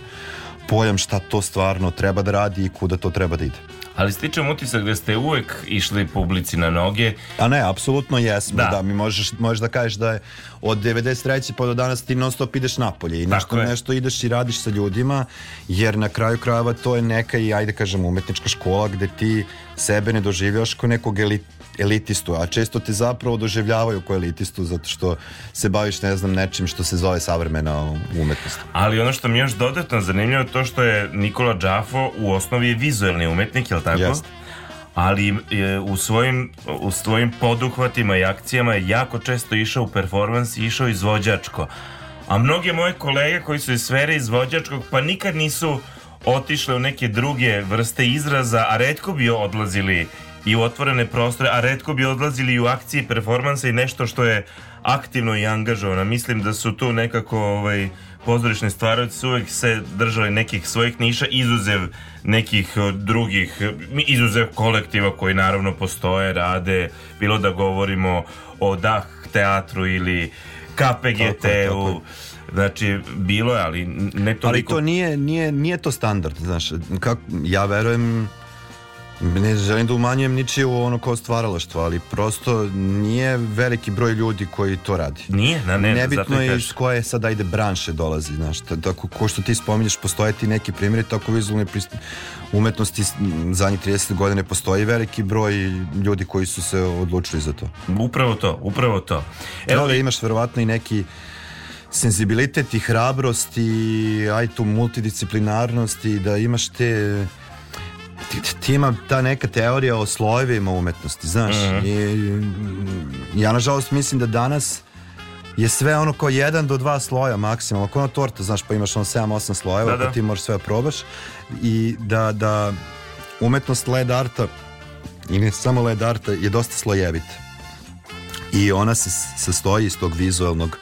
pojam šta to stvarno treba da radi i kuda to treba da ide. Ali stičem utisak da ste uvek išli publici na noge. A ne, apsolutno jesmo, Da. da. mi možeš, možeš da kažeš da je od 93. pa do danas ti non stop ideš napolje i nešto, nešto ideš i radiš sa ljudima, jer na kraju krajeva to je neka i ajde kažem umetnička škola gde ti sebe ne doživljaš kao nekog eli- elitistu, a često te zapravo doživljavaju kao elitistu zato što se baviš ne znam nečim što se zove savremena umetnost. Ali ono što mi je još dodatno zanimljivo je to što je Nikola Đafo u osnovi je vizuelni umetnik, jel tako? Jest. Ali je u svojim, u svojim poduhvatima i akcijama je jako često išao u performans i išao izvođačko. A mnoge moje kolege koji su iz sfere izvođačkog pa nikad nisu otišle u neke druge vrste izraza, a redko bi odlazili i u otvorene prostore, a redko bi odlazili i u akcije performansa i nešto što je aktivno i angažovano. Mislim da su tu nekako ovaj, pozorišni stvaravci su uvek se držali nekih svojih niša, izuzev nekih eh, drugih, eh, izuzev kolektiva koji naravno postoje, rade, bilo da govorimo o DAH teatru ili KPGT-u, znači bilo je, ali ne toliko... Ali to nije, nije, nije to standard, znaš, kako, ja verujem ne želim da umanjujem ničije u ono kao stvaralaštvo, ali prosto nije veliki broj ljudi koji to radi. Nije, na ne, zato Nebitno je iz koje sad ajde branše dolazi, znaš, ta- tako ko što ti spominješ, postoje ti neki primjeri, tako vizualne umetnosti zadnjih 30 godina postoji veliki broj ljudi koji su se odlučili za to. Upravo to, upravo to. Evo da imaš verovatno i neki senzibilitet i hrabrost i aj tu multidisciplinarnost i da imaš te ti, ti ima ta neka teorija o slojevima umetnosti, znaš. Mhm. I, ja nažalost mislim da danas je sve ono kao jedan do dva sloja maksimalno, kao ona torta, znaš, pa imaš ono 7-8 slojeva, Da, da. pa ti možeš sve da probaš i da, da umetnost led arta i ne samo led arta je dosta slojevita i ona se sastoji iz tog vizualnog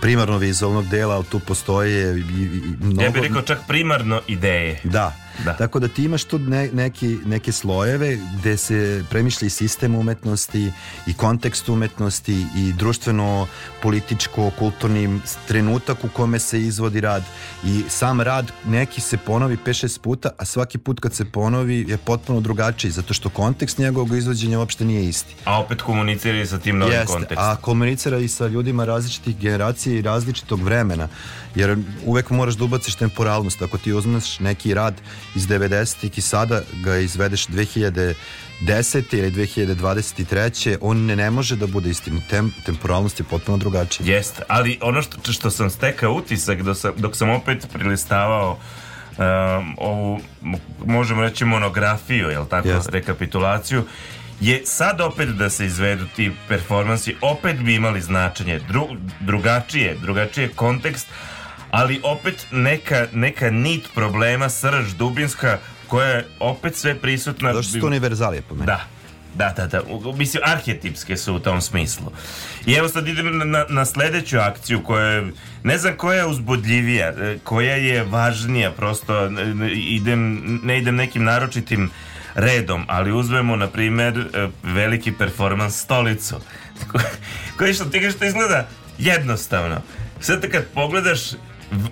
primarno vizualnog dela, ali tu postoje i, i, i mnogo... Ja bih rekao čak primarno ideje. Da. Da. Tako da ti imaš tu ne- neki, neke slojeve gde se premišlja i sistem umetnosti i kontekst umetnosti i društveno političko kulturni trenutak u kome se izvodi rad i sam rad neki se ponovi 5-6 puta a svaki put kad se ponovi je potpuno drugačiji zato što kontekst njegovog izvođenja uopšte nije isti A opet komuniciraju sa tim novim Jeste, kontekstom. a komunicira i sa ljudima različitih generacija i različitog vremena. Jer uvek moraš da ubaciš temporalnost. Ako ti uzmeš neki rad iz 90-ih i sada ga izvedeš 2010. ili 2023. on ne, ne može da bude istim. Tem, temporalnost je potpuno drugačija. Jest, ali ono što, što sam stekao utisak dok sam, dok sam opet prilistavao um, ovu, možemo reći monografiju, jel tako, Jest. rekapitulaciju, je sad opet da se izvedu ti performansi, opet bi imali značenje, dru, drugačije, drugačije kontekst, ali opet neka, neka nit problema, srž dubinska, koja je opet sve prisutna. Zašto su to univerzalije po meni? Da. Da, da, da. Mislim, arhetipske su u tom smislu. I evo sad idem na, na, sledeću akciju koja je, ne znam koja je uzbudljivija, e, koja je važnija, prosto ne, idem, ne idem nekim naročitim redom, ali uzmemo, na primer, e, veliki performans stolicu. koji što ti kažeš, to izgleda jednostavno. Sad kad pogledaš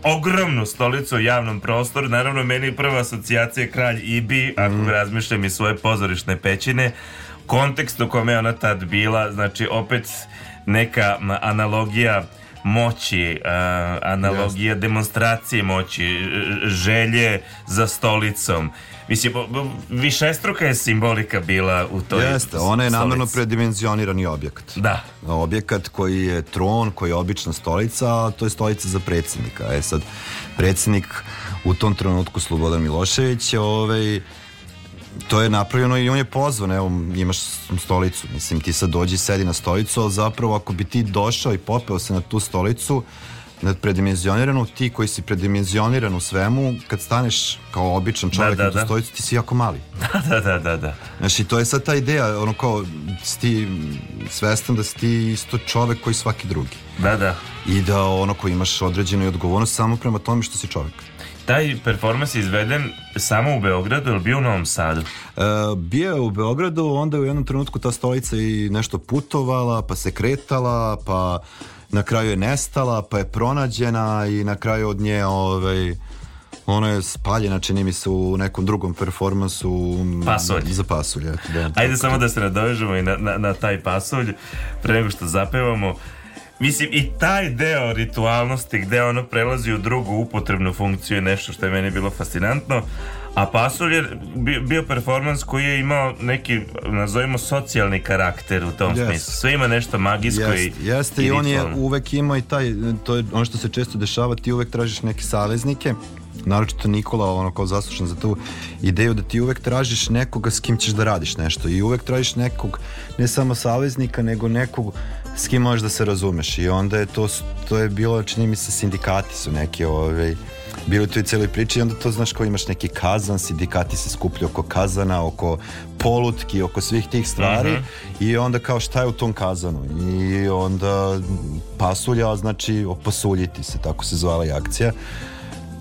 ogromnu stolicu u javnom prostoru. Naravno, meni prva asocijacija je kralj Ibi, ako Mhm. razmišljam iz svoje pozorišne pećine. Kontekst u kome je ona tad bila, znači opet neka analogija moći, a, analogija demonstracije moći, ž- želje za stolicom. Mislim, višestruka je simbolika bila u toj Jeste, ona je namjerno predimenzionirani objekat. Da. Objekat koji je tron, koji je obična stolica, a to je stolica za predsjednika. E sad, predsjednik u tom trenutku Slobodan Milošević, ovaj, to je napravljeno i on je pozvan, evo imaš stolicu, mislim ti sad dođi sedi na stolicu, ali zapravo ako bi ti došao i popeo se na tu stolicu, na predimenzioniranu, ti koji si predimenzioniran u svemu, kad staneš kao običan čovjek Da, da, na tu da. stolicu, ti si jako mali. da, da, da, da. Znači, to je sad ta ideja, ono kao, si ti svestan da si ti isto čovek koji svaki drugi. Da, da. I da ono koji imaš određenu i odgovornost samo prema tome što si čovek. Taj performans je izveden samo u Beogradu ili bio u Novom Sadu? E, bio je u Beogradu, onda je u jednom trenutku ta stolica i nešto putovala, pa se kretala, pa na kraju je nestala, pa je pronađena i na kraju od nje ovaj, ona je spaljena, čini mi se, u nekom drugom performansu m, Pasulj. za pasulj. eto, da. Ajde samo da se nadovežemo i na, na, na taj pasulj pre nego što zapevamo. Mislim, i taj deo ritualnosti gde ono prelazi u drugu upotrebnu funkciju je nešto što je meni bilo fascinantno. A pasulj je bio, performans koji je imao neki, nazovimo, socijalni karakter u tom Jeste. smislu. Sve ima nešto magijsko Jeste, i jeste i on je uvek imao i taj, to je ono što se često dešava, ti uvek tražiš neke saveznike, naročito Nikola, ono kao zaslušan za tu ideju da ti uvek tražiš nekoga s kim ćeš da radiš nešto i uvek tražiš nekog, ne samo saveznika, nego nekog s kim možeš da se razumeš i onda je to, to je bilo, čini mi se, sindikati su neki, ovaj, bili u toj cijeloj priči i onda to znaš kao imaš neki kazan, sindikati se skupljaju oko kazana, oko polutki, oko svih tih stvari Mhm. i onda kao šta je u tom kazanu i onda pasulja znači opasuljiti se, tako se zvala i akcija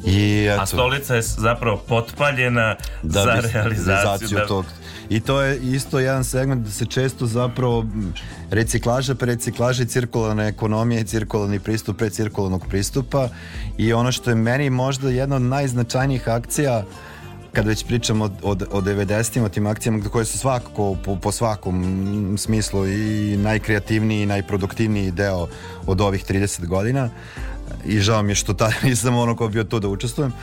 i eto, A stolica je zapravo potpaljena da za bi- realizaciju. da- tog i to je isto jedan segment da se često zapravo reciklaža pre reciklaža i cirkularna ekonomija i cirkularni pristup pre cirkularnog pristupa. I ono što je meni možda jedna od najznačajnijih akcija kad već pričamo o, o, o 90-im, o tim akcijama koje su svakako po, po svakom smislu i najkreativniji i najproduktivniji deo od ovih 30 godina. I žao mi je što tada nisam ono ko bio tu da učestvujem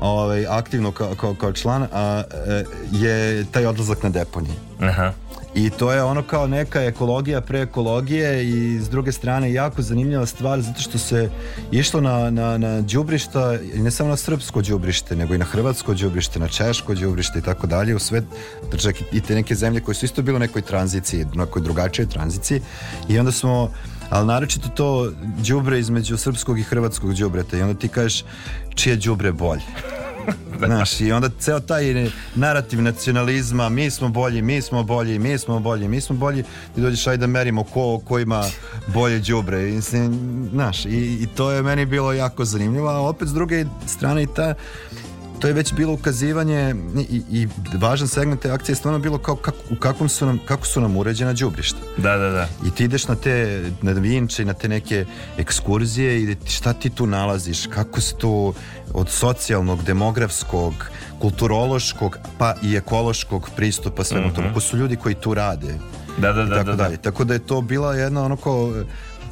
ovaj, aktivno kao, kao, kao član a, e, je taj odlazak na deponije. Aha. i to je ono kao neka ekologija pre ekologije i s druge strane jako zanimljiva stvar zato što se išlo na, na, na đubrišta i ne samo na srpsko đubrište nego i na hrvatsko đubrište, na češko đubrište i tako dalje u sve čak i te neke zemlje koje su isto bile u nekoj tranziciji, nekoj drugačijoj tranziciji. I onda smo ali naročito to đubre između srpskog i hrvatskog đubreta i onda ti kažeš čije đubre bolje Znaš, i onda ceo taj narativ nacionalizma, mi smo bolji, mi smo bolji, mi smo bolji, mi smo bolji, ti dođeš aj da merimo ko, ko ima bolje đubre. I, znaš, i, i to je meni bilo jako zanimljivo, a opet s druge strane i ta to je već bilo ukazivanje i, i važan segment te akcije je stvarno bilo kao kako, u kakvom su nam, kako su nam uređena đubrišta. Da, da, da. I ti ideš na te, na vinče i na te neke ekskurzije i šta ti tu nalaziš, kako se tu od socijalnog, demografskog, kulturološkog, pa i ekološkog pristupa svemu Mhm. tome. Ko su ljudi koji tu rade. Da, da, i da, tako da, da. dalje. Tako da je to bila jedna ono kao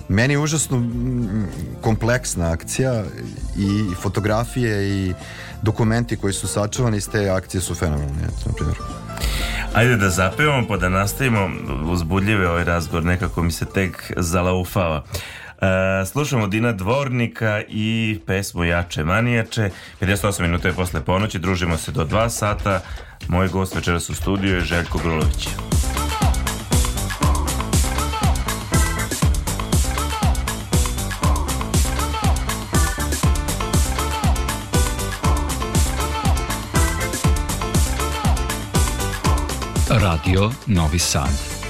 meni užasno mm, kompleksna akcija i fotografije i dokumenti koji su sačuvani iz te akcije su fenomenalni, na primjer. Ajde da zapevamo pa da nastavimo uzbudljive ovaj razgovor, nekako mi se tek zalaufava. E, slušamo Dina Dvornika i pesmu Jače manijače. 58 minuta je posle ponoći, družimo se do 2 sata. Moj gost večeras u studiju je Željko Grulović. Radio Novi Sad.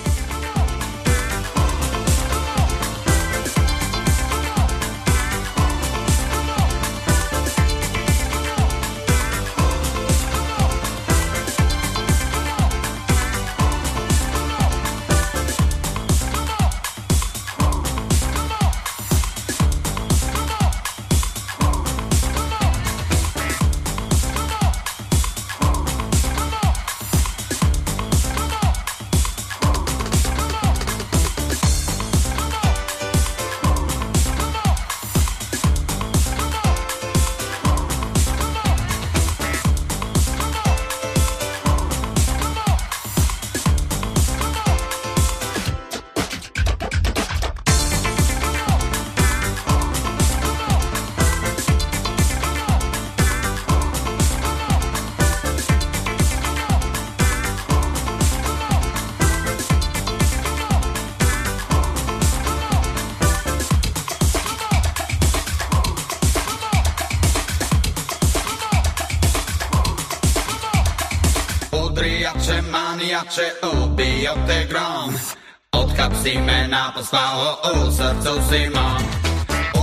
spała, o serce zima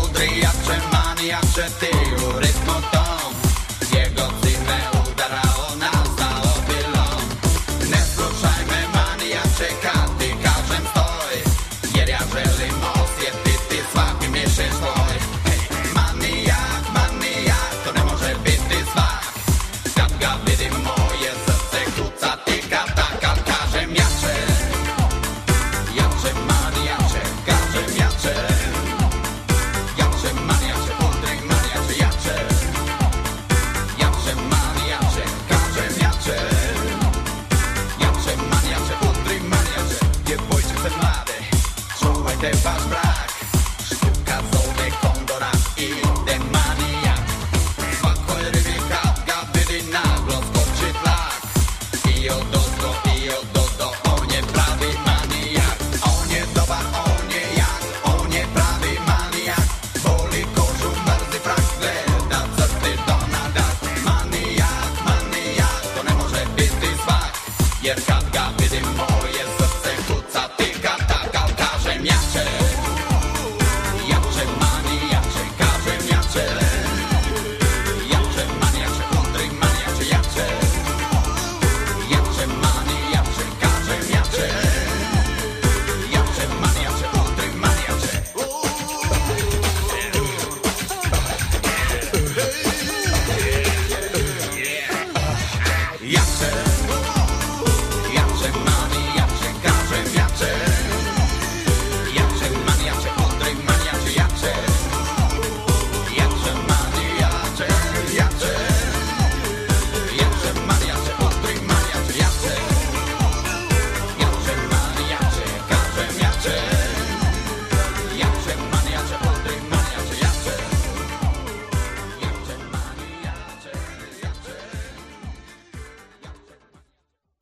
Udry jak czy maniak czy ty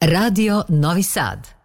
Radio Novi Sad.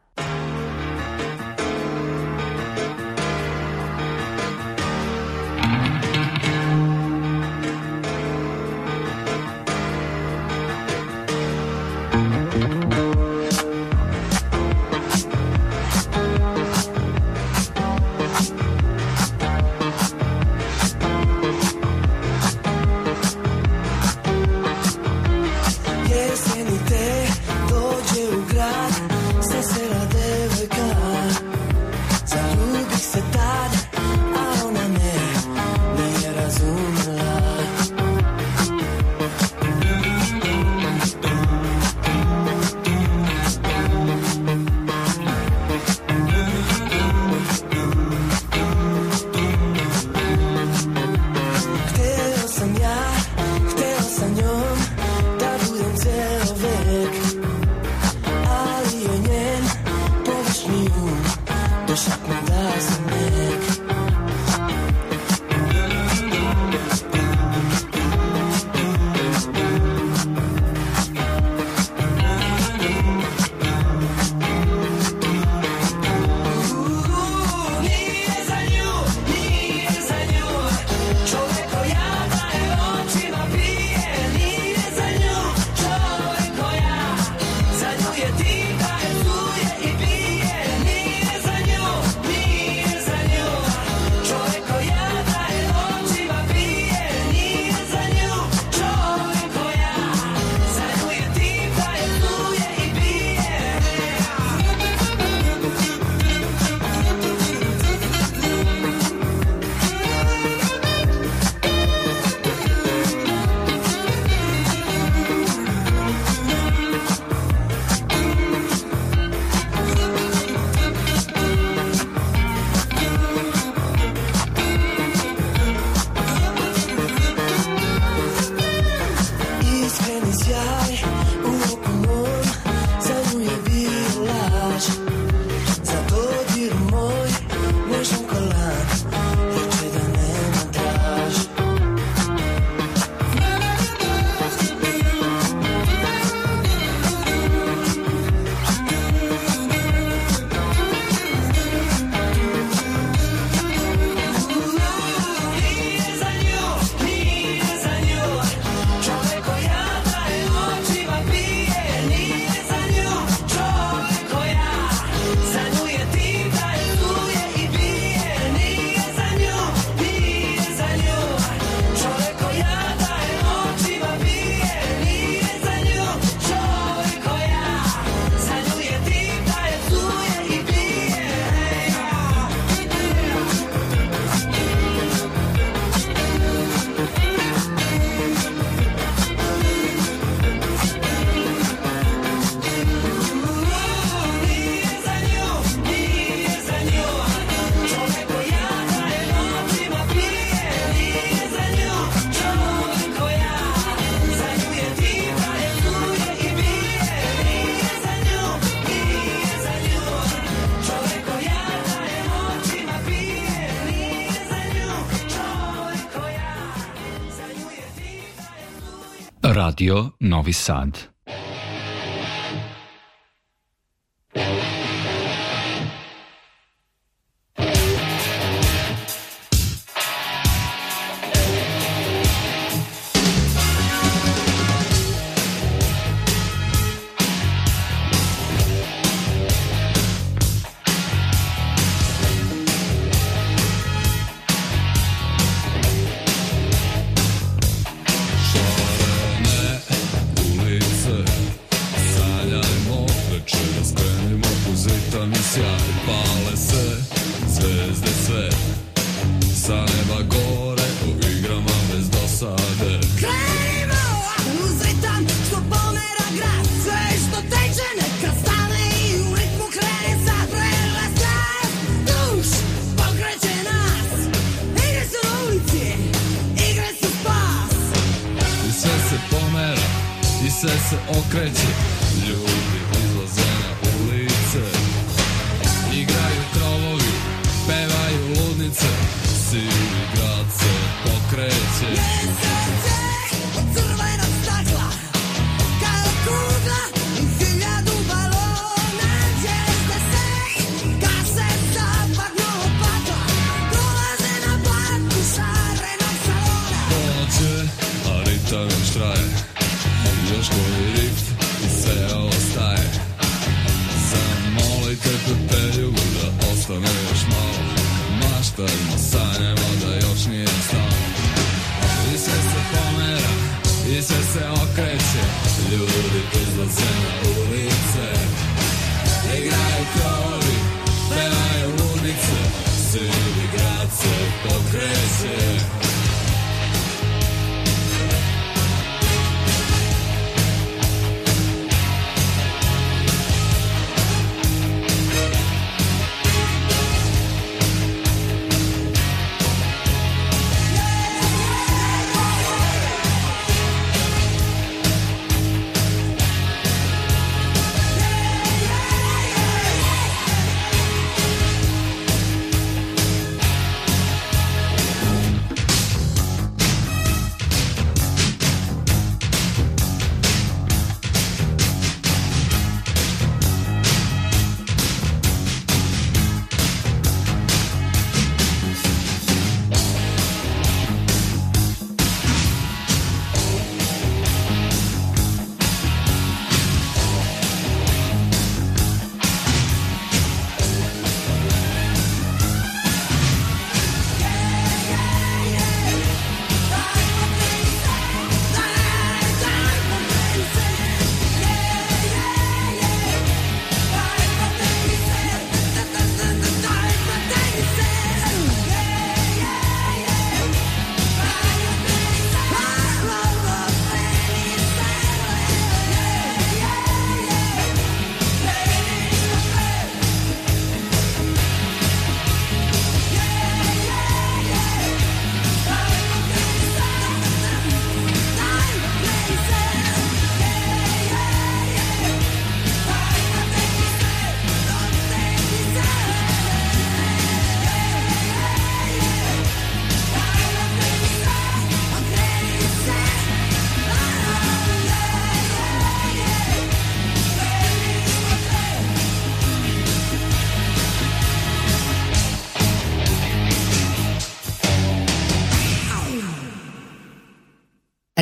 Radio Novi Sad.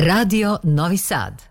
Radio Novi Sad.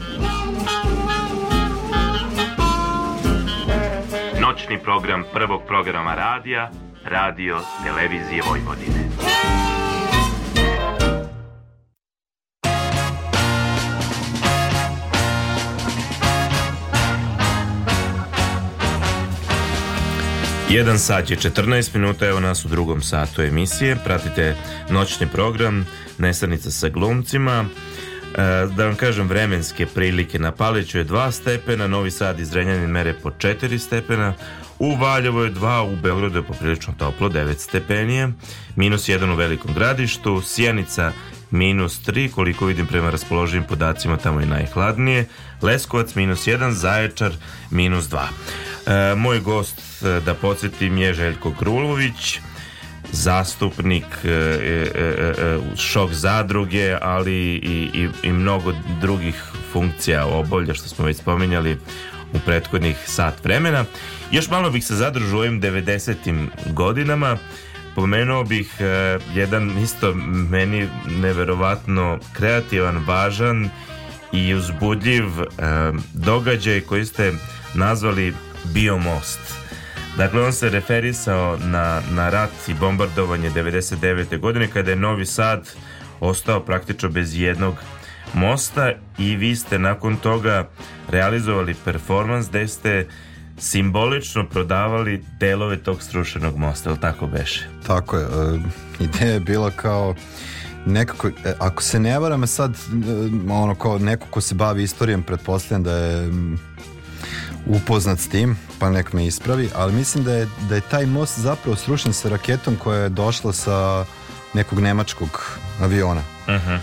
Noćni program prvog programa radija, radio televizije Vojvodine. Jedan sat je 14 minuta, evo nas u drugom satu emisije. Pratite noćni program Nesanica sa glumcima. E, da vam kažem, vremenske prilike na Paliću je 2 stepena, Novi Sad i Zrenjanin mere po 4 stepena, u Valjevo je 2, u Beogradu je poprilično toplo, 9 stepenije, minus 1 u Velikom gradištu, Sjenica minus 3, koliko vidim prema raspoloživim podacima, tamo je najhladnije, Leskovac minus 1, Zaječar minus 2. E, moj gost, e, da podsjetim, je Željko Krulović, zastupnik e, e, e, šok zadruge, ali i, i, i mnogo drugih funkcija obolja što smo već spominjali u prethodnih sat vremena. Još malo bih se zadržao u ovim 90. godinama. Pomenuo bih jedan isto meni neverovatno kreativan, važan i uzbudljiv događaj koji ste nazvali Biomost. Dakle, on se referisao na, na rat i bombardovanje 99. godine kada je Novi Sad ostao praktično bez jednog mosta i vi ste nakon toga realizovali performans gde ste simbolično prodavali delove tog srušenog mosta, ili tako beše? Tako je. e, ideja je bila kao nekako, e, ako se ne varam sad, e, ono kao neko ko se bavi istorijom, pretpostavljam da je upoznat s tim, pa nek me ispravi, ali mislim da je, da je taj most zapravo srušen sa raketom koja je došla sa nekog nemačkog aviona. Mhm.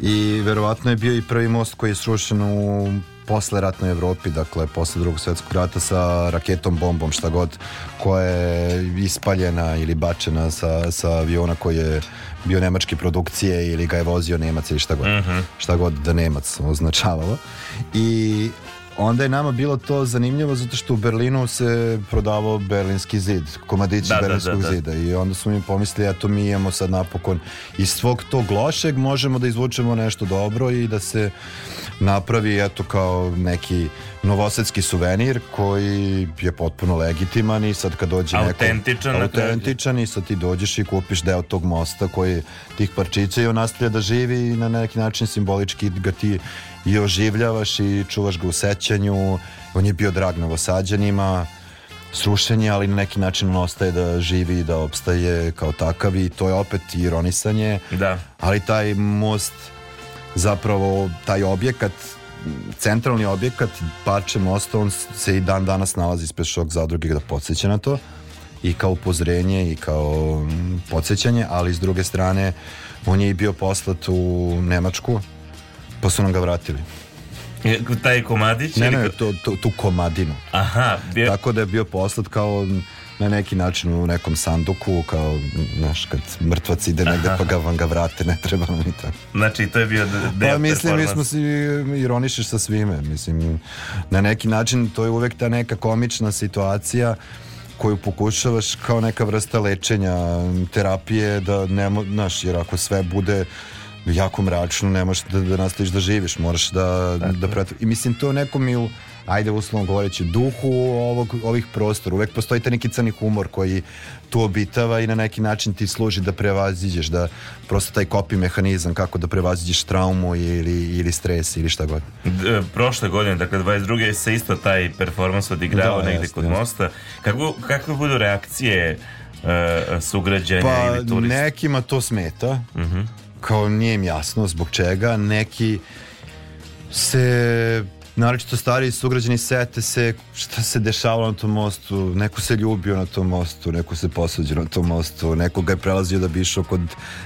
I verovatno je bio i prvi most koji je srušen u posle ratnoj Evropi, dakle posle drugog svjetskog rata sa raketom bombom šta god koja je ispaljena ili bačena sa, sa aviona koji je bio nemačke produkcije ili ga je vozio Nemac ili šta god, Mhm. šta god da Nemac označavalo i onda je nama bilo to zanimljivo zato što u Berlinu se prodavao berlinski zid, komadići Da, da, berlinskog da, da. zida i onda smo mi pomislili eto mi imamo sad napokon iz svog tog lošeg možemo da izvučemo nešto dobro i da se napravi eto kao neki novosadski suvenir koji je potpuno legitiman i sad kad dođe neko Autentičan, kraju. autentičan i sad ti dođeš i kupiš deo tog mosta koji tih parčića i on nastavlja da živi i na neki način simbolički ga ti i oživljavaš i čuvaš ga u sećanju on je bio drag novosađanima srušen je, ali na neki način on ostaje da živi i da opstaje kao takav i to je opet ironisanje Da. ali taj most zapravo taj objekat centralni objekat parče mosta on se i dan danas nalazi ispred šok zadruge da podsjeća na to i kao upozorenje i kao mm, podsjećanje ali s druge strane on je i bio poslat u Nemačku pa su nam ga vratili Je, Taj komadić? ne ne to, to, tu komadinu Aha, bio... tako da je bio poslat kao na neki način u nekom sanduku kao, znaš, kad mrtvac ide negde Aha. pa ga vam ga vrate, ne treba nam ni tako. Znači, to je bio d- deo Pa mislim, mi smo si ironišeš sa svime. Mislim, na neki način to je uvek ta neka komična situacija koju pokušavaš kao neka vrsta lečenja, terapije, da nema, znaš, jer ako sve bude jako mračno, ne možeš da, da nastaviš da živiš, moraš da, da prati. I mislim, to nekom i u, ajde uslovno govoreći, duhu ovog, ovih prostora. Uvek postoji taj neki crni humor koji tu obitava i na neki način ti služi da prevaziđeš, da prosto taj kopi mehanizam kako da prevaziđeš traumu ili, ili stres ili šta god. D- prošle godine, dakle 22. se isto taj performans odigrao Da, negde jeste, kod mosta. Kako, kakve budu reakcije uh, sugrađanja Pa ili turista? nekima to smeta, Mhm. kao nije im jasno zbog čega, neki se naročito stariji sugrađani sete se šta se dešavalo na tom mostu, neko se ljubio na tom mostu, neko se posuđio na tom mostu, neko ga je prelazio da bi išao kod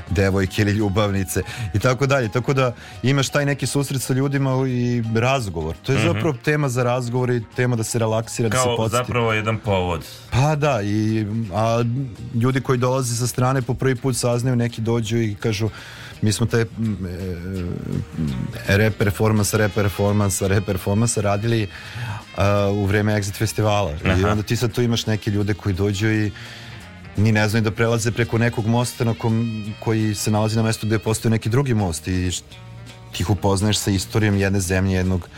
devojke ili ljubavnice i tako dalje, tako da imaš taj neki susret sa ljudima i razgovor, to je Mhm. zapravo tema za razgovor i tema da se relaksira, da se Kao podsjeti. zapravo jedan povod. Pa da, i, a ljudi koji dolaze sa strane po prvi put saznaju, neki dođu i kažu mi smo te mm, e, rap performans, rap performans, rap performans radili u vreme Exit festivala. I Aha. onda ti sad tu imaš neke ljude koji dođu i ni ne znaju da prelaze preko nekog mosta na kom, koji se nalazi na mestu gde postoji neki drugi most i ti ih upoznaješ sa istorijom jedne zemlje, jednog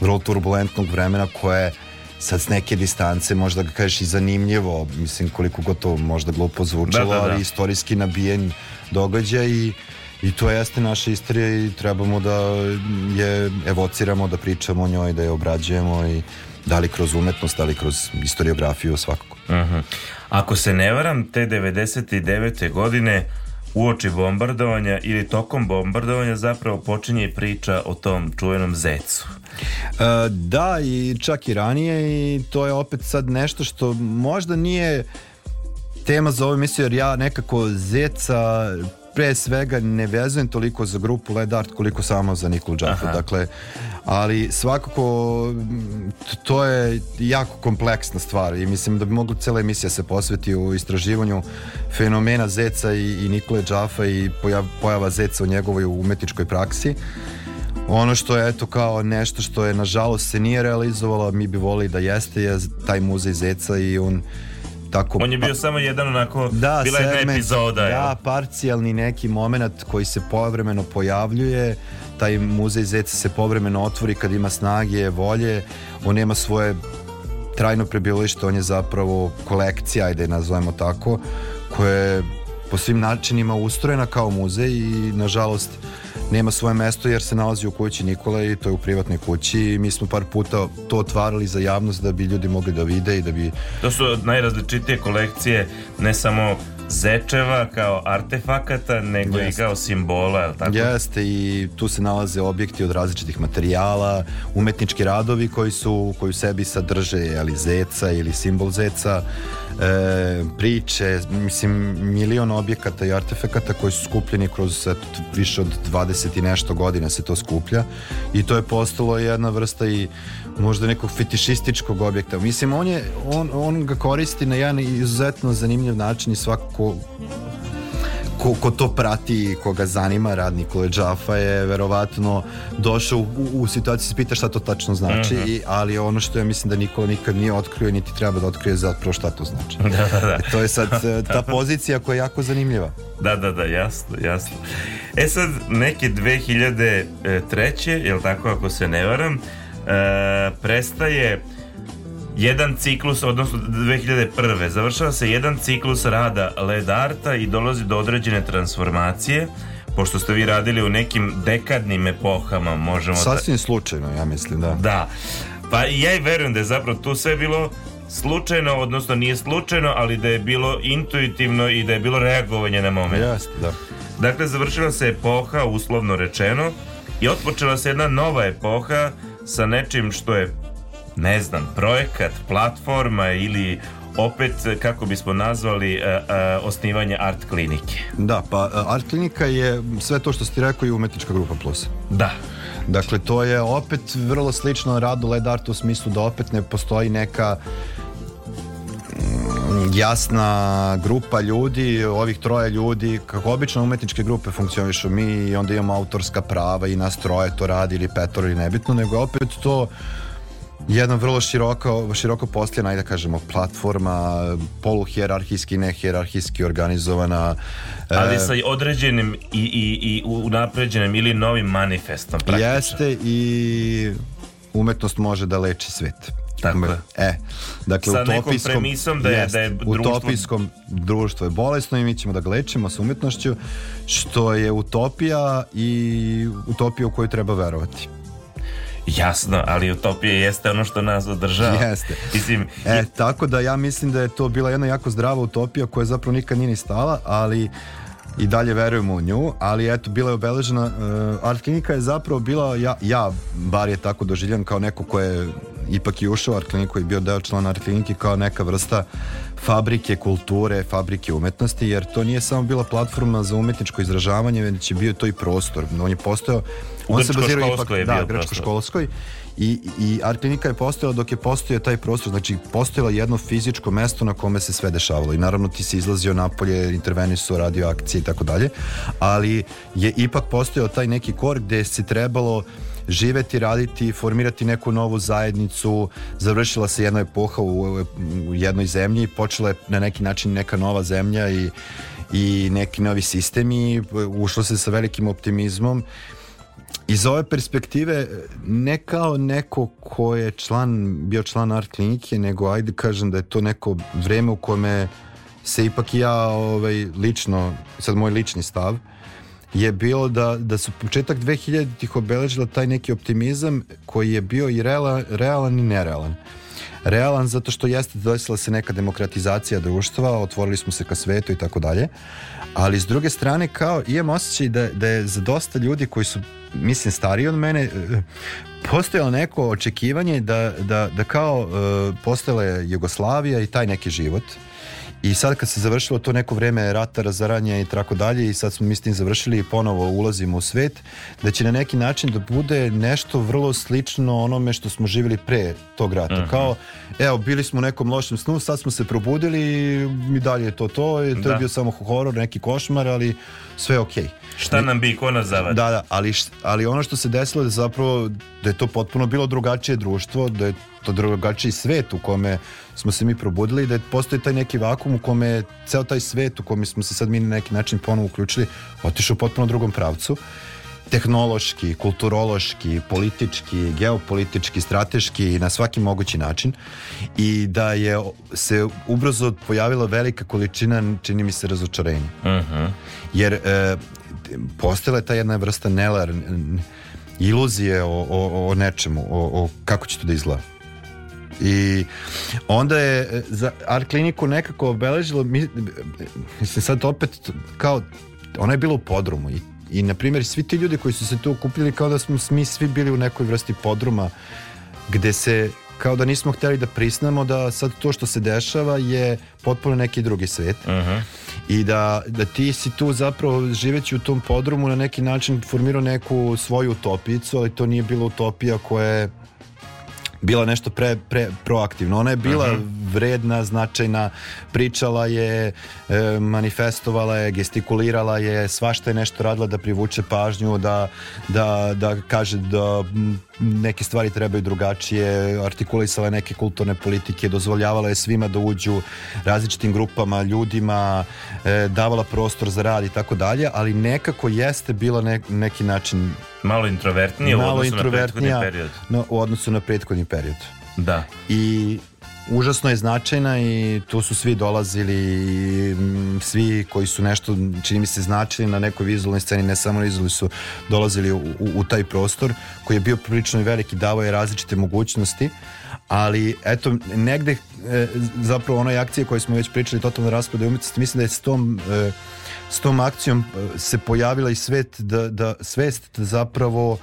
vrlo turbulentnog vremena koje sad s neke distance možda ga kažeš i zanimljivo, mislim koliko god to možda glupo zvučalo, Da, da, da. ali istorijski nabijen događaj i i to jeste naša istorija i trebamo da je evociramo, da pričamo o njoj, da je obrađujemo i da li kroz umetnost, da li kroz istoriografiju svakako. Mhm. Ako se ne varam, te 99. godine uoči bombardovanja ili tokom bombardovanja zapravo počinje i priča o tom čuvenom zecu. E, da, i čak i ranije i to je opet sad nešto što možda nije tema za ovu emisiju jer ja nekako Zeca pre svega ne vezujem toliko za grupu Led Art koliko samo za Nikolu Džafu. Dakle, ali svakako to je jako kompleksna stvar i mislim da bi mogla cela emisija se posveti u istraživanju fenomena Zeca i, i Nikole Džafa i pojav, pojava Zeca u njegovoj umetničkoj praksi. Ono što je eto kao nešto što je nažalost se nije realizovalo, mi bi volili da jeste, je taj muzej Zeca i on tako... On je bio samo jedan onako, Da, bila je jedna segment, epizoda. jel? Da, parcijalni neki moment koji se povremeno pojavljuje, taj muzej Zeca se povremeno otvori kad ima snage, volje, on nema svoje trajno prebivalište, on je zapravo kolekcija, ajde je nazovemo tako, koja je po svim načinima ustrojena kao muzej i nažalost nema svoje mesto jer se nalazi u kući Nikola i to je u privatnoj kući. I mi smo par puta to otvarali za javnost da bi ljudi mogli da vide i da bi To su najrazličitije kolekcije, ne samo zečeva kao artefakata, nego i Jeste. kao simbola, je tako? Jeste i tu se nalaze objekti od različitih materijala, umetnički radovi koji su koji u sebi sadrže ali zeca ili simbol zeca, e, priče, mislim milion objekata i artefakata koji su skupljeni kroz eto, više od 20 i nešto godina se to skuplja i to je postalo jedna vrsta i možda nekog fetišističkog objekta. Mislim, on, je, on, on ga koristi na jedan izuzetno zanimljiv način i svakako ko, ko to prati i koga zanima rad Nikole Džafa je verovatno došao u, u situaciju da se pita šta to tačno znači, Mhm. i, ali ono što ja mislim da Nikola nikad nije otkrio niti treba da otkrije zapravo šta to znači. Da, da, da. E, to je sad e, ta pozicija koja je jako zanimljiva. Da, da, da, jasno, jasno. E sad, neke 2003. jel tako, ako se ne varam, prestaje jedan ciklus, odnosno 2001. Završava se jedan ciklus rada Led Arta i dolazi do određene transformacije, pošto ste vi radili u nekim dekadnim epohama, možemo da... Sasvim slučajno, ja mislim, da. Da. Pa ja i verujem da je zapravo tu sve bilo slučajno, odnosno nije slučajno, ali da je bilo intuitivno i da je bilo reagovanje na moment. Jeste, da. Dakle, završila se epoha, uslovno rečeno, i otpočela se jedna nova epoha sa nečim što je, ne znam, projekat, platforma ili opet, kako bismo nazvali, e, e, osnivanje art klinike. Da, pa e, Art Klinika je sve to što ste rekao i umetnička grupa plus. Da. Dakle, to je opet vrlo slično radu Led Art u smislu da opet ne postoji neka jasna grupa ljudi, ovih troje ljudi, kako obično umetničke grupe funkcionišu mi i onda imamo autorska prava i nas troje to radi ili petoro ili nebitno, nego je opet to jedna vrlo široko, široko posljena, ajde da kažemo, platforma, poluhijerarhijski, nehijerarhijski organizovana. Ali e, sa određenim i, i, i unapređenim ili novim manifestom praktično. Jeste i umetnost može da leči svet. Tako je. E, dakle, Sa nekom premisom da je- Jeste, da je društvo- utopijskom društvo je bolesno i mi ćemo da ga lečimo sa umetnošću, što je utopija i utopija u koju treba verovati. Jasno, ali utopija jeste ono što nas održava. Jeste. Mislim, E, tako da ja mislim da je to bila jedna jako zdrava utopija koja zapravo nikad nije ni stala, ali i dalje verujemo u nju, ali eto, bila je obeležena, uh, Art Klinika je zapravo bila, ja, ja bar je tako doživljen kao neko ko je ipak je ušao u Art kliniku i bio deo člana Art klinike kao neka vrsta fabrike kulture, fabrike umetnosti, jer to nije samo bila platforma za umetničko izražavanje, već je bio to i prostor. On je postojao, on se bazirao ipak, je da, grčko-školskoj i, i art klinika je postojala dok je postojao taj prostor, znači postojalo jedno fizičko mesto na kome se sve dešavalo. I naravno ti si izlazio napolje, intervenisao, radio akcije i tako dalje, ali je ipak postojao taj neki kor gde se trebalo živeti, raditi, formirati neku novu zajednicu, završila se jedna epoha u, u jednoj zemlji, počela je na neki način neka nova zemlja i, i neki novi sistem i ušlo se sa velikim optimizmom iz ove perspektive ne kao neko ko je član, bio član art klinike, nego ajde kažem da je to neko vreme u kome se ipak ja ovaj, lično, sad moj lični stav, je bilo da, da su početak 2000-ih obeležila taj neki optimizam koji je bio i reala, realan i nerealan. Realan zato što jeste desila se neka demokratizacija društva, otvorili smo se ka svetu i tako dalje, ali s druge strane kao imam osjećaj da, da je za dosta ljudi koji su mislim stariji od mene eh, postojalo neko očekivanje da, da, da kao eh, postojala je Jugoslavija i taj neki život i sad kad se završilo to neko vreme rata, razaranja i tako dalje i sad smo mi s tim završili i ponovo ulazimo u svet, da će na neki način da bude nešto vrlo slično onome što smo živjeli pre tog rata. Mhm. Kao, evo, bili smo u nekom lošem snu, sad smo se probudili i dalje je to to, i to Da. je bio samo horor, neki košmar, ali sve je okej. Šta nam bi ko nas zavadi? Da, da, ali, ali ono što se desilo je zapravo da je to potpuno bilo drugačije društvo, da je to drugačiji svet u kome smo se mi probudili i da postoji taj neki vakum u kome je ceo taj svet u kome smo se sad mi na neki način ponovo uključili otišao u potpuno drugom pravcu tehnološki, kulturološki, politički, geopolitički, strateški i na svaki mogući način i da je se ubrzo pojavila velika količina čini mi se razočarenja. Mhm. Jer e, postojala je ta jedna vrsta nelar iluzije o, o, o nečemu, o, o kako će to da izgleda. I onda je e, za art kliniku nekako obeležilo mi, mislim sad opet kao ona je bila u podrumu. I, i na primjer svi ti ljudi koji su se tu okupili kao da smo mi svi bili u nekoj vrsti podruma gde se kao da nismo htjeli da prisnemo da sad to što se dešava je potpuno neki drugi svet. I da, da ti si tu zapravo živeći u tom podrumu na neki način formirao neku svoju utopicu, ali to nije bila utopija koja je bila nešto pre, pre proaktivno. Ona je bila Mhm. vredna, značajna, pričala je, e, manifestovala je, gestikulirala je, svašta je nešto radila da privuče pažnju, da, da, da kaže da neke stvari trebaju drugačije, artikulisala je neke kulturne politike, dozvoljavala je svima da uđu različitim grupama, ljudima, e, davala prostor za rad i tako dalje, ali nekako jeste bila ne, neki način Malo introvertnije u odnosu na prethodni introvertnija period. na- u odnosu na prethodni period. Da. I užasno je značajna i tu su svi dolazili i, mm, svi koji su nešto čini mi se značili na nekoj vizualnoj sceni. Ne samo na vizualnoj su dolazili u, u, taj prostor koji je bio prilično veliki davao je različite mogućnosti ali eto negde e, zapravo onoj akcije koje smo već pričali totalno rasprede umetnosti mislim da je s tom e, s tom akcijom e, se pojavila i svet da, da svest da zapravo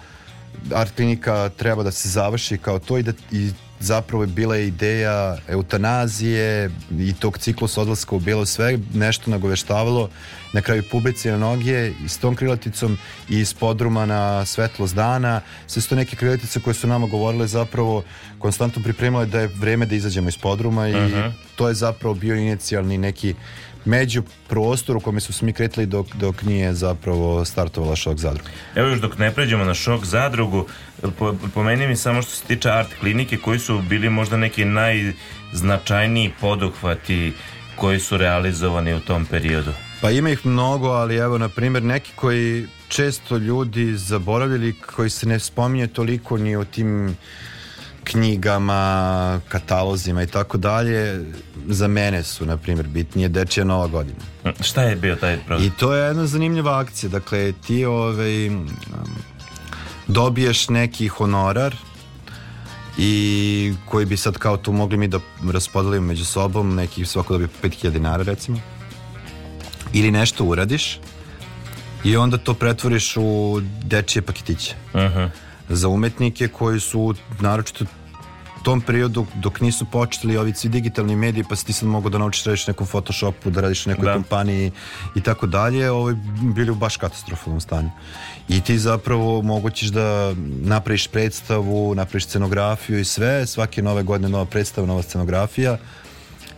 art klinika treba da se završi kao to i da i zapravo je bila ideja eutanazije i tog ciklusa odlaska u bijelo sve nešto nagoveštavalo na kraju publici na noge i s tom krilaticom i iz podruma na svetlost dana sve su to neke krilatice koje su nama govorile zapravo konstantno pripremale da je vreme da izađemo iz podruma i Mhm. to je zapravo bio inicijalni neki među prostor u kome su se mi kretili dok, dok nije zapravo startovala šok zadruga. Evo još dok ne pređemo na šok zadrugu, po, pomeni mi samo što se tiče art klinike, koji su bili možda neki najznačajniji poduhvati koji su realizovani u tom periodu. Pa ima ih mnogo, ali evo, na primjer, neki koji često ljudi zaboravljali, koji se ne spominje toliko ni o tim knjigama, katalozima i tako dalje, za mene su, na primjer, bitnije Dečija Nova godina. Šta je bio taj program? I to je jedna zanimljiva akcija. Dakle, ti ovaj, dobiješ neki honorar i koji bi sad kao tu mogli mi da raspodelimo među sobom, neki svako dobije po 5000 dinara recimo. Ili nešto uradiš i onda to pretvoriš u dečije paketiće. Mhm. Za umetnike koji su naročito tom periodu dok nisu počeli ovi svi digitalni mediji pa si ti sad mogu da naučiš da radiš nekom photoshopu, da radiš u nekoj Da. kompaniji i tako dalje, ovaj, bili u baš katastrofalnom stanju. I ti zapravo mogućeš da napraviš predstavu, napraviš scenografiju i sve, svake nove godine nova predstava, nova scenografija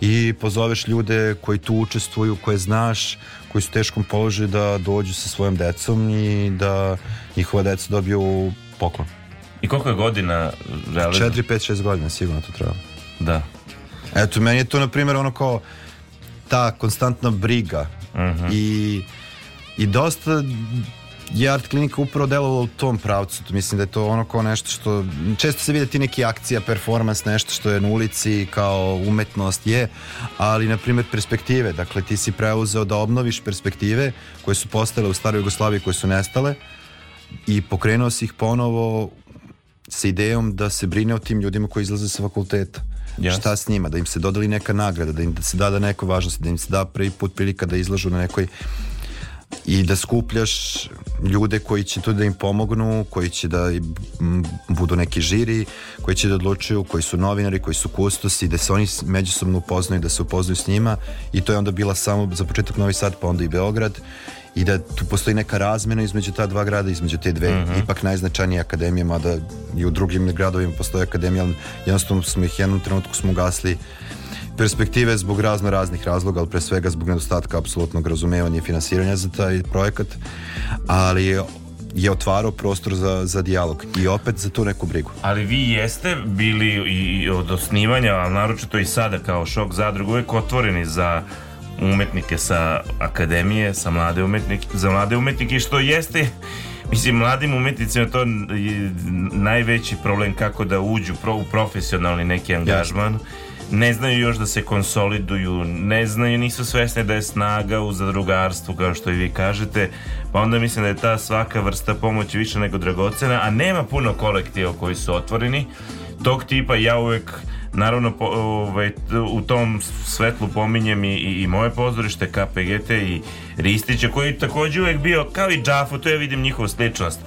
i pozoveš ljude koji tu učestvuju, koje znaš, koji su u teškom položaju da dođu sa svojom decom i da njihova deca dobiju poklon. I koliko je godina realizam? 4, 5, 6 godina sigurno to treba. Da. Eto, meni je to, na primjer, ono kao ta konstantna briga Mhm. i, i dosta je art klinika upravo delovala u tom pravcu. Mislim da je to ono kao nešto što često se vide ti neki akcija, performans, nešto što je na ulici kao umetnost je, ali na primjer perspektive. Dakle, ti si preuzeo da obnoviš perspektive koje su postale u staroj Jugoslaviji, koje su nestale i pokrenuo si ih ponovo sa idejom da se brine o tim ljudima koji izlaze sa fakulteta. Jasno. Šta s njima, da im se dodali neka nagrada, da im da se da da neko važnosti, da im se da prvi put prilika da izlažu na nekoj i da skupljaš ljude koji će tu da im pomognu, koji će da budu neki žiri, koji će da odlučuju, koji su novinari, koji su kustosi, da se oni međusobno upoznaju, da se upoznaju s njima i to je onda bila samo za početak Novi Sad, pa onda i Beograd i da tu postoji neka razmena između ta dva grada, između te dve Mhm. ipak najznačajnije akademije, mada i u drugim gradovima postoje akademije, ali jednostavno smo ih jednom trenutku smo gasli perspektive zbog razno raznih razloga, ali pre svega zbog nedostatka apsolutnog razumevanja i finansiranja za taj projekat, ali je, otvarao prostor za, za dijalog i opet za tu neku brigu. Ali vi jeste bili i od osnivanja, a naročito i sada kao šok zadrug, uvek otvoreni za umetnike sa akademije, sa mlade umetnike, za mlade umetnike, što jeste Mislim, mladim umetnicima to je najveći problem kako da uđu pro, u profesionalni neki angažman. Ne znaju još da se konsoliduju, ne znaju, nisu svesni da je snaga u zadrugarstvu, kao što i vi kažete, pa onda mislim da je ta svaka vrsta pomoći više nego dragocena, a nema puno kolektiva koji su otvoreni. Tog tipa ja uvek Naravno, po, ovaj, u tom svetlu pominjem i, i, i moje pozorište KPGT i Ristića, koji je također uvek bio, kao i Džafu, to ja vidim njihovu sličnost.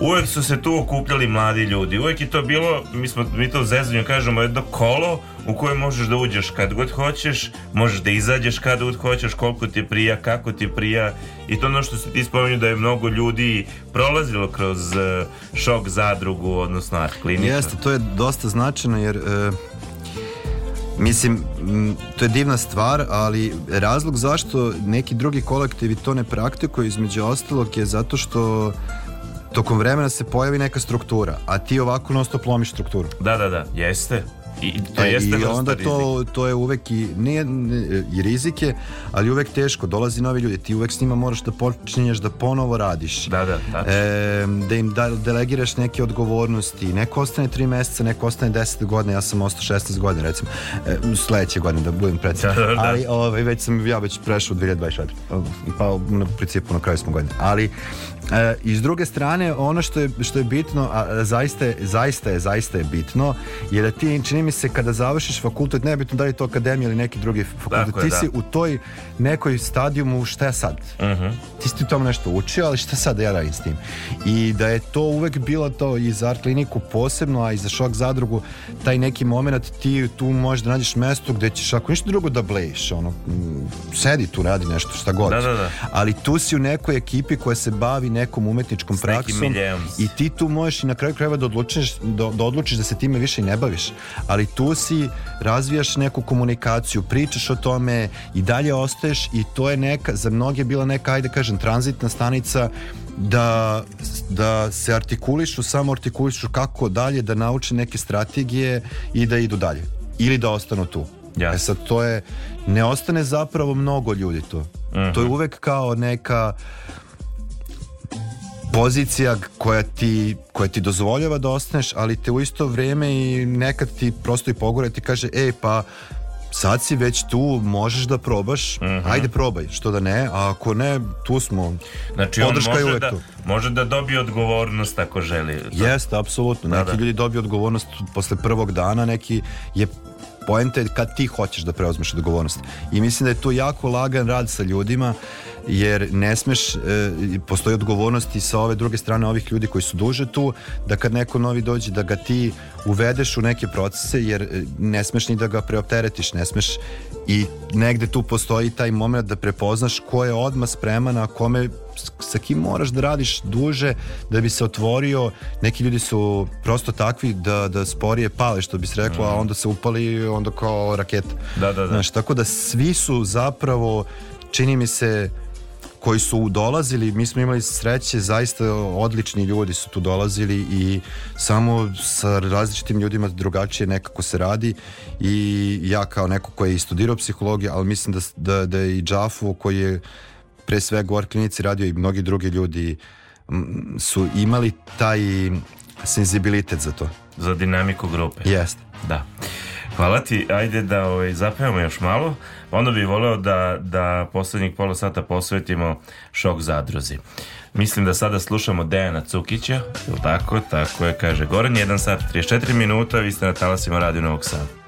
Uvek su se tu okupljali mladi ljudi. Uvek je to bilo, mi, smo, mi to zezanju kažemo, jedno kolo u koje možeš da uđeš kad god hoćeš, možeš da izađeš kad god hoćeš, koliko ti prija, kako ti prija. I to ono što se ti spominju da je mnogo ljudi prolazilo kroz eh, šok zadrugu, odnosno art kliniku. Jeste, to je dosta značajno jer e, mislim, to je divna stvar, ali razlog zašto neki drugi kolektivi to ne praktikuju između ostalog je zato što tokom vremena se pojavi neka struktura, a ti ovako non stop lomiš strukturu. Da, da, da, jeste. I to E, jeste I onda to, to je uvek i, nije, ne- i rizik je, ali uvek teško, dolazi novi ljudi, ti uvek s njima moraš da počinješ da ponovo radiš. Da, da, tačno. E, da im da, delegiraš neke odgovornosti, neko ostane 3 meseca, neko ostane 10 godina, ja sam ostao 16 godina recimo, e, sledeće godine da budem precizan, Da, da, da. ali ovaj, već sam ja već prešao u 2024, pa u principu na kraju smo godine, ali E, I s druge strane, ono što je, što je bitno, a zaista je, zaista je, zaista je bitno, je da ti, čini mi se, kada završiš fakultet, nebitno da li je to akademija ili neki drugi fakultet, Tako je, ti da. si u toj nekoj stadijumu šta ja sad? Mhm. Ti si ti u tom nešto učio, ali šta sad da ja radim s tim? I da je to uvek bilo to i za art kliniku posebno, a i za šok zadrugu, taj neki moment ti tu možeš da nađeš mesto gde ćeš ako ništa drugo da blejiš, ono, sedi tu, radi nešto, šta god. Da, da, da. Ali tu si u nekoj ekipi koja se bavi nekom umetničkom S praksom i ti tu možeš i na kraju krajeva da odlučiš da, da odlučiš da se time više i ne baviš. Ali tu si razvijaš neku komunikaciju pričaš o tome i dalje ostaješ i to je neka za mnoge bila neka ajde kažem tranzitna stanica da, da se artikulišu samo artikulišu kako dalje da nauče neke strategije i da idu dalje. Ili da ostanu tu. E sad to je, ne ostane zapravo mnogo ljudi to. To je uvek kao neka pozicija koja ti, koja ti dozvoljava da ostaneš, ali te u isto vrijeme i nekad ti prosto i pogore ti kaže, ej pa sad si već tu, možeš da probaš, ajde probaj, što da ne, a ako ne, tu smo, Znači on podrška je može uvek da, tu. može da dobije odgovornost ako želi. Jeste, apsolutno. Da, Neki da. ljudi dobiju odgovornost posle prvog dana, neki je Poenta je kad ti hoćeš da preuzmeš odgovornost. I mislim da je tu jako lagan rad sa ljudima, jer ne smeš, e, postoji odgovornost i sa ove druge strane ovih ljudi koji su duže tu, da kad neko novi dođe da ga ti uvedeš u neke procese, jer e, ne smeš ni da ga preopteretiš, ne smeš i negde tu postoji taj moment da prepoznaš ko je odmah spreman, a kome sa kim moraš da radiš duže da bi se otvorio. Neki ljudi su prosto takvi da, da sporije pale, što bi se reklo, a onda se upali onda kao raketa. Da, da, da. Znaš, tako da svi su zapravo, čini mi se, koji su dolazili, mi smo imali sreće, zaista odlični ljudi su tu dolazili i samo sa različitim ljudima drugačije nekako se radi i ja kao neko koji je i studirao psihologiju, ali mislim da, da, da je i Džafu koji je pre svega u art klinici radio i mnogi drugi ljudi su imali taj senzibilitet za to. Za dinamiku grupe. Jeste. Da. Hvala ti, ajde da ovaj, zapevamo još malo, onda bih voleo da, da poslednjih pola sata posvetimo šok zadruzi. Mislim da sada slušamo Dejana Cukića, je tako? Tako je, kaže Goran, 1 sat 34 minuta, vi ste na talasima Radio Novog Sada.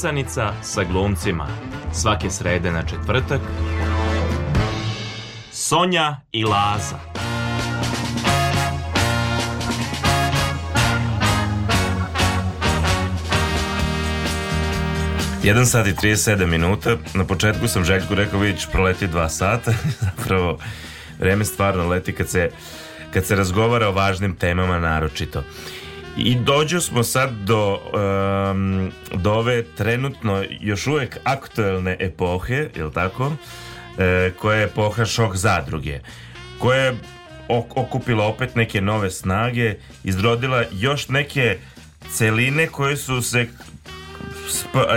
Nesanica sa glumcima. Svake srede na četvrtak. Sonja i Laza. Jedan sat i 37 minuta. Na početku sam Željku rekao, vidiš, proleti dva sata. Zapravo, vreme stvarno leti kad se, kad se razgovara o važnim temama naročito. I dođo smo sad do, um, do ove trenutno još uvek aktuelne epohe, je li tako? E, koja je epoha šok zadruge. Koja je ok- okupila opet neke nove snage, izrodila još neke celine koje su se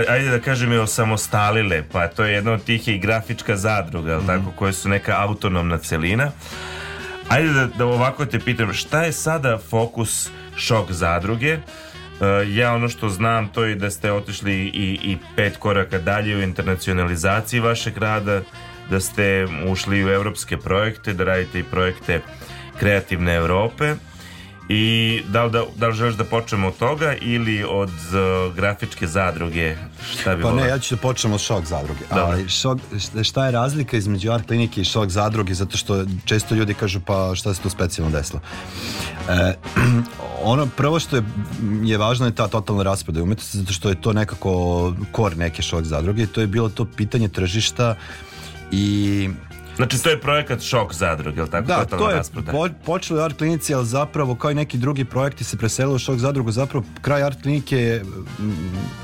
ajde da kažem i osamostalile, pa to je jedna od tih je i grafička zadruga, jel tako, koje su neka autonomna celina. Ajde da, da ovako te pitam, šta je sada fokus šok zadruge? E, ja ono što znam to je da ste otišli i, i pet koraka dalje u internacionalizaciji vašeg rada, da ste ušli u evropske projekte, da radite i projekte kreativne Europe i da li, da, da li želiš da počnemo od toga ili od e, grafičke zadruge? Šta bi Pa ne, voleo? ja ću da počnem od šok zadruge. Dobro. Ali šok, šta- šta je razlika između art klinike i šok zadruge, zato što često ljudi kažu pa šta se tu specijalno desilo. E, ono prvo što je, je važno je ta totalna raspada umetnosti, zato što je to nekako kor neke šok zadruge i to je bilo to pitanje tržišta i Znači to je projekat šok zadruge, jel tako? Da, to je po, počelo je art klinici, ali zapravo kao i neki drugi projekti se preselilo u šok zadrugu, zapravo kraj art klinike je,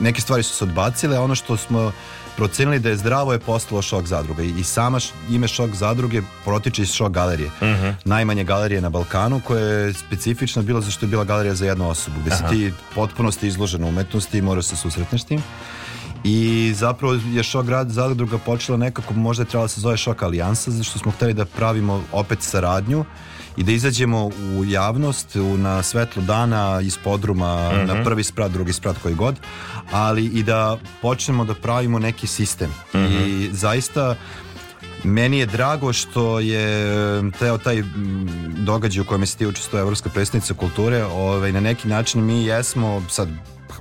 neke stvari su se odbacile, a ono što smo procenili da je zdravo je postalo šok zadruga i, i sama ime šok zadruge protiče iz šok galerije. Mhm. Najmanje galerije na Balkanu koja je specifična bila zašto je bila galerija za jednu osobu gde si Aha. ti potpunosti izložen umetnosti i moraš se susretneš s tim. I zapravo je šok grad zadruga počela nekako, možda je trebala da se zove šok alijansa, zato što smo hteli da pravimo opet saradnju i da izađemo u javnost u, na svetlo dana iz podruma Mhm. na prvi sprat, drugi sprat koji god, ali i da počnemo da pravimo neki sistem. I zaista meni je drago što je teo taj mm, događaj u kojem se ti učestvuje Evropska predstavnica kulture, ovaj, na neki način mi jesmo sad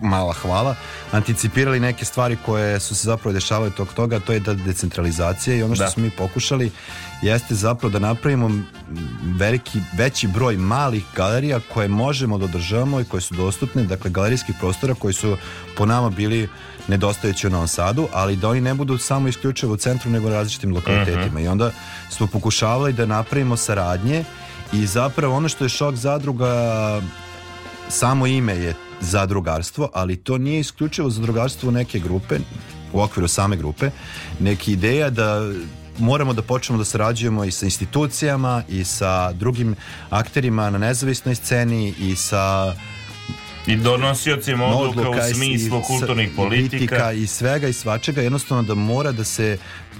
mala hvala, anticipirali neke stvari koje su se zapravo dešavale tog toga, to je da decentralizacija i ono što Da. smo mi pokušali jeste zapravo da napravimo veliki, veći broj malih galerija koje možemo da održavamo i koje su dostupne, dakle galerijskih prostora koji su po nama bili nedostajući u Novom Sadu, ali da oni ne budu samo isključivo u centru nego na različitim lokalitetima. I onda smo pokušavali da napravimo saradnje i zapravo ono što je šok zadruga samo ime je zadrugarstvo, ali to nije isključivo zadrugarstvo neke grupe, u okviru same grupe, neki ideja da moramo da počnemo da sarađujemo i sa institucijama i sa drugim akterima na nezavisnoj sceni i sa I donosiocima odluka u smislu i- kulturnih i politika. i svega i svačega jednostavno da mora da se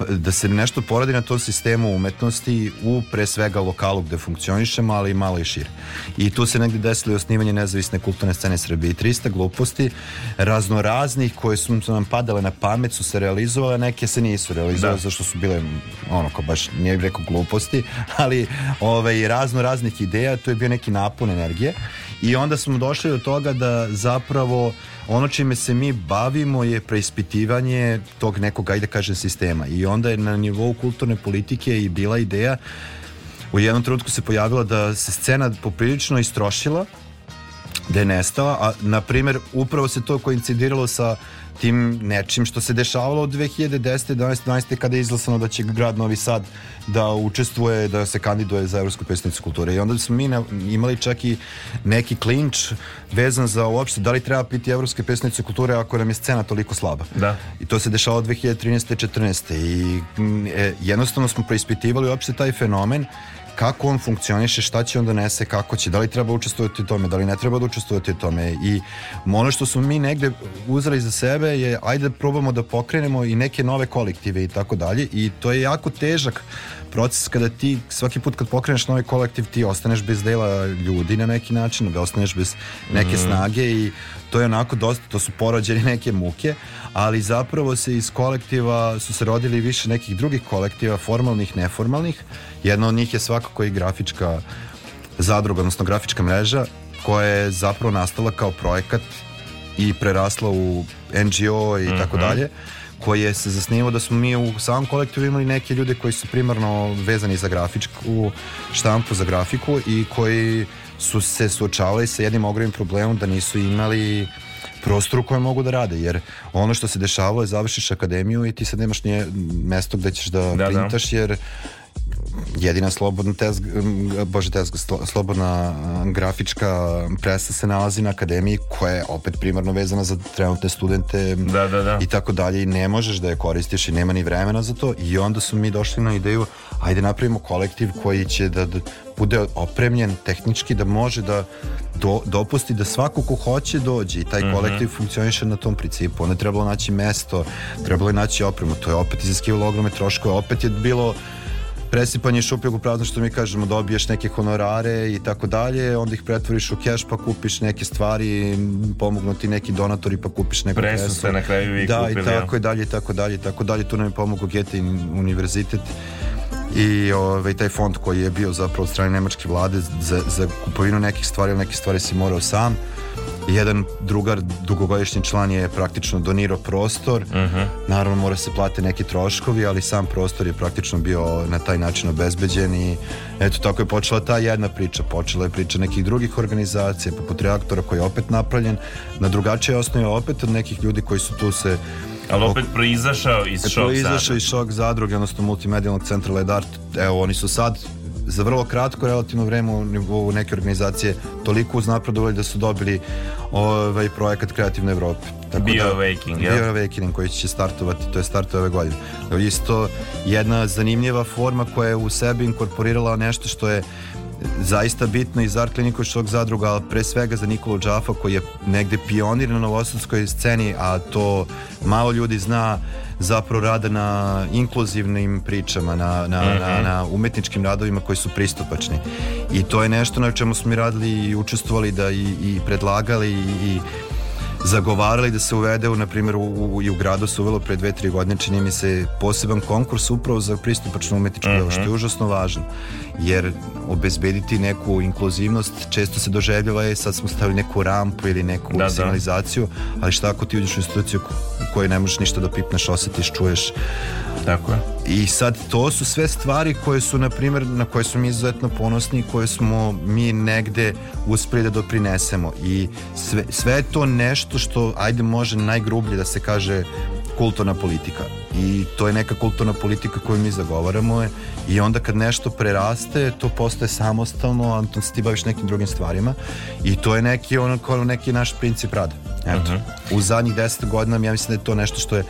da se nešto poradi na tom sistemu umetnosti u pre svega lokalu gde funkcionišemo, ali i malo i šire. I tu se negdje desilo i osnivanje nezavisne kulturne scene Srbije. I 300 gluposti raznoraznih koje su nam padale na pamet su se realizovale, neke se nisu realizovale Da. zašto su bile ono kao baš nije rekao gluposti, ali ovaj, razno raznih ideja, to je bio neki napon energije i onda smo došli do toga da zapravo ono čime se mi bavimo je preispitivanje tog nekog, ajde kažem, sistema. I onda je na nivou kulturne politike i bila ideja u jednom trenutku se pojavila da se scena poprilično istrošila da je nestala, a na primjer upravo se to koincidiralo sa tim nečim što se dešavalo od 2010. 11. 12. kada je izglasano da će grad Novi Sad da učestvuje, da se kandiduje za Evropsku predstavnicu kulture. I onda smo mi imali čak i neki klinč vezan za uopšte da li treba biti Evropske predstavnice kulture ako nam je scena toliko slaba. Da. I to se dešavalo 2013. 14. I mm, e, jednostavno smo preispitivali uopšte taj fenomen kako on funkcioniše, šta će on donese, kako će, da li treba učestvovati u tome, da li ne treba da učestvovati u tome. I ono što smo mi negde uzeli za sebe je ajde da probamo da pokrenemo i neke nove kolektive i tako dalje. I to je jako težak proces kada ti svaki put kad pokreneš novi kolektiv ti ostaneš bez dela ljudi na neki način, da ostaneš bez neke Mhm. snage i to je onako dosta, to su porođene neke muke, ali zapravo se iz kolektiva su se rodili više nekih drugih kolektiva, formalnih, neformalnih. Jedna od njih je svakako i grafička zadruga, odnosno grafička mreža, koja je zapravo nastala kao projekat i prerasla u NGO i tako Mhm. dalje koji je se zasnivao da smo mi u samom kolektivu imali neke ljude koji su primarno vezani za grafičku štampu, za grafiku i koji su se suočavali sa jednim ogromnim problemom da nisu imali prostor u kojem mogu da rade, jer ono što se dešavalo je završiš akademiju i ti sad nemaš nije mesto gde ćeš da, da. printaš, jer jedina slobodna tezga, bože slo- slobodna grafička presa se nalazi na akademiji koja je opet primarno vezana za trenutne studente Da, da, da. i tako dalje i ne možeš da je koristiš i nema ni vremena za to i onda su mi došli na ideju ajde napravimo kolektiv koji će da, da bude opremljen tehnički da može da do, dopusti da svako ko hoće dođe i taj Mhm. kolektiv funkcioniše na tom principu. Onda je trebalo naći mesto, trebalo je naći opremu, to je opet iziskivalo ogromne troškove, opet je bilo presipanje šupljeg u prazno što mi kažemo dobiješ neke honorare i tako dalje onda ih pretvoriš u keš pa kupiš neke stvari pomognu ti neki donatori pa kupiš neku Presu presu ste na kraju vi da, kupili, i tako i dalje i tako dalje i tako dalje. Tu nam je pomogao Goethe univerzitet i ovaj, taj fond koji je bio zapravo od strane nemačke vlade za, za kupovinu nekih stvari, ali neke stvari si morao sam. I jedan drugar, dugogodišnji član je praktično donirao prostor Mhm. naravno mora se plate neki troškovi ali sam prostor je praktično bio na taj način obezbeđen i eto tako je počela ta jedna priča počela je priča nekih drugih organizacija poput reaktora koji je opet napravljen na drugačije osnovi opet od nekih ljudi koji su tu se Ali opet proizašao iz šok proizašao sada. iz šok zadruge, odnosno multimedijalnog centra Ledart. Evo, oni su sad za vrlo kratko relativno vreme u nivou neke organizacije toliko uznapredovali da su dobili ovaj projekat Kreativne Evrope. Bioawakening, jel? Bioawakening koji će startovati, to je start ove godine. Isto jedna zanimljiva forma koja je u sebi inkorporirala nešto što je zaista bitno i za Art Kliniku Šok zadruga, ali pre svega za Nikolu Džafa koji je negde pionir na novosadskoj sceni, a to malo ljudi zna zapravo rada na inkluzivnim pričama, na, na, Mhm. na, na umetničkim radovima koji su pristupačni. I to je nešto na čemu smo mi radili i učestvovali da i, i predlagali i, i zagovarali da se uvede u, na primjer, u, u, i u gradu se uvelo pre dve, tri godine, čini mi se poseban konkurs upravo za pristupačno umetničko delo, što je užasno važno. Jer obezbediti neku inkluzivnost često se doživljava je sad smo stavili neku rampu ili neku Da, da. signalizaciju, ali šta ako ti uđeš u instituciju kojoj ne možeš ništa da pipneš, osjetiš, čuješ. Tako je. I sad to su sve stvari koje su, na primjer, na koje smo mi izuzetno ponosni i koje smo mi negde uspeli da doprinesemo. I sve, sve je to nešto što, ajde može najgrublje da se kaže kulturna politika. I to je neka kulturna politika koju mi zagovaramo je. i onda kad nešto preraste, to postaje samostalno, a ti baviš nekim drugim stvarima i to je neki, ono, neki naš princip rada. Eto. U zadnjih deset godina ja mislim da je to nešto što je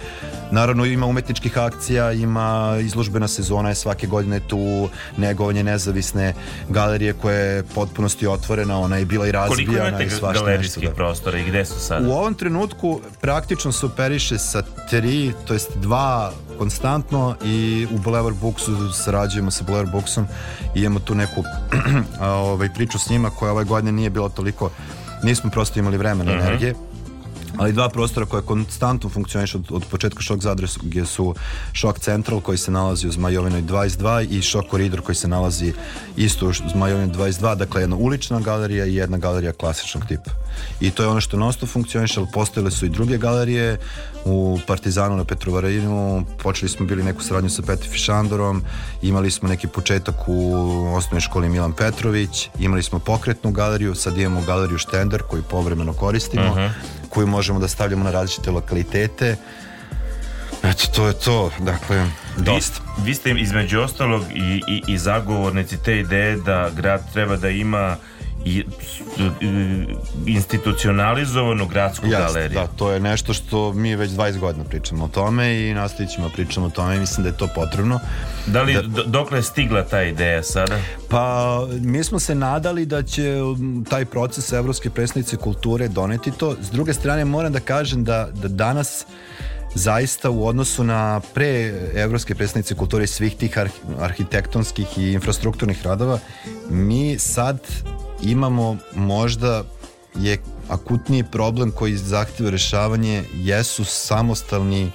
Naravno ima umetničkih akcija, ima izložbena sezona je svake godine tu, negovanje nezavisne galerije koja je potpunosti otvorena, ona je bila i Koliko razbijana imate i svašta galerijskih nešto. Da. prostora i gde su sada? U ovom trenutku praktično se operiše sa tri, to jest dva konstantno i u Boulevard Booksu sarađujemo sa Boulevard Booksom i imamo tu neku ovaj, priču s njima koja ove godine nije bila toliko, nismo prosto imali vremena, Mhm. energije ali dva prostora koje konstantno funkcionišu od, od početka šok zadruge su šok central koji se nalazi u Zmajovinoj 22 i šok koridor koji se nalazi isto u Zmajovinoj 22 dakle jedna ulična galerija i jedna galerija klasičnog tipa. I to je ono što nosto funkcioniše ali postojale su i druge galerije. U Partizanu na Petrovaradinu počeli smo bili neku saradnju sa Petri Fišandorom imali smo neki početak u osnovnoj školi Milan Petrović imali smo pokretnu galeriju sad imamo galeriju Štender koju povremeno koristimo. Mhm. Koju možemo da stavljamo na različite lokalitete. Eto, to je to. Dakle, dosta. Vi, vi ste između ostalog i, i, i zagovornici te ideje da grad treba da ima i- institucionalizovanu gradsku Jeste, galeriju. da, to je nešto što mi već 20 godina pričamo o tome i nastavit ćemo da pričamo o tome i mislim da je to potrebno. Da li, do- dokle je stigla ta ideja sada? Pa, mi smo se nadali da će um, taj proces Evropske predstavnice kulture doneti to. S druge strane, moram da kažem da, da danas zaista u odnosu na pre Evropske predstavnice kulture svih tih arh- arhitektonskih i infrastrukturnih radova, mi sad imamo možda je akutniji problem koji zahtjeva rešavanje jesu samostalni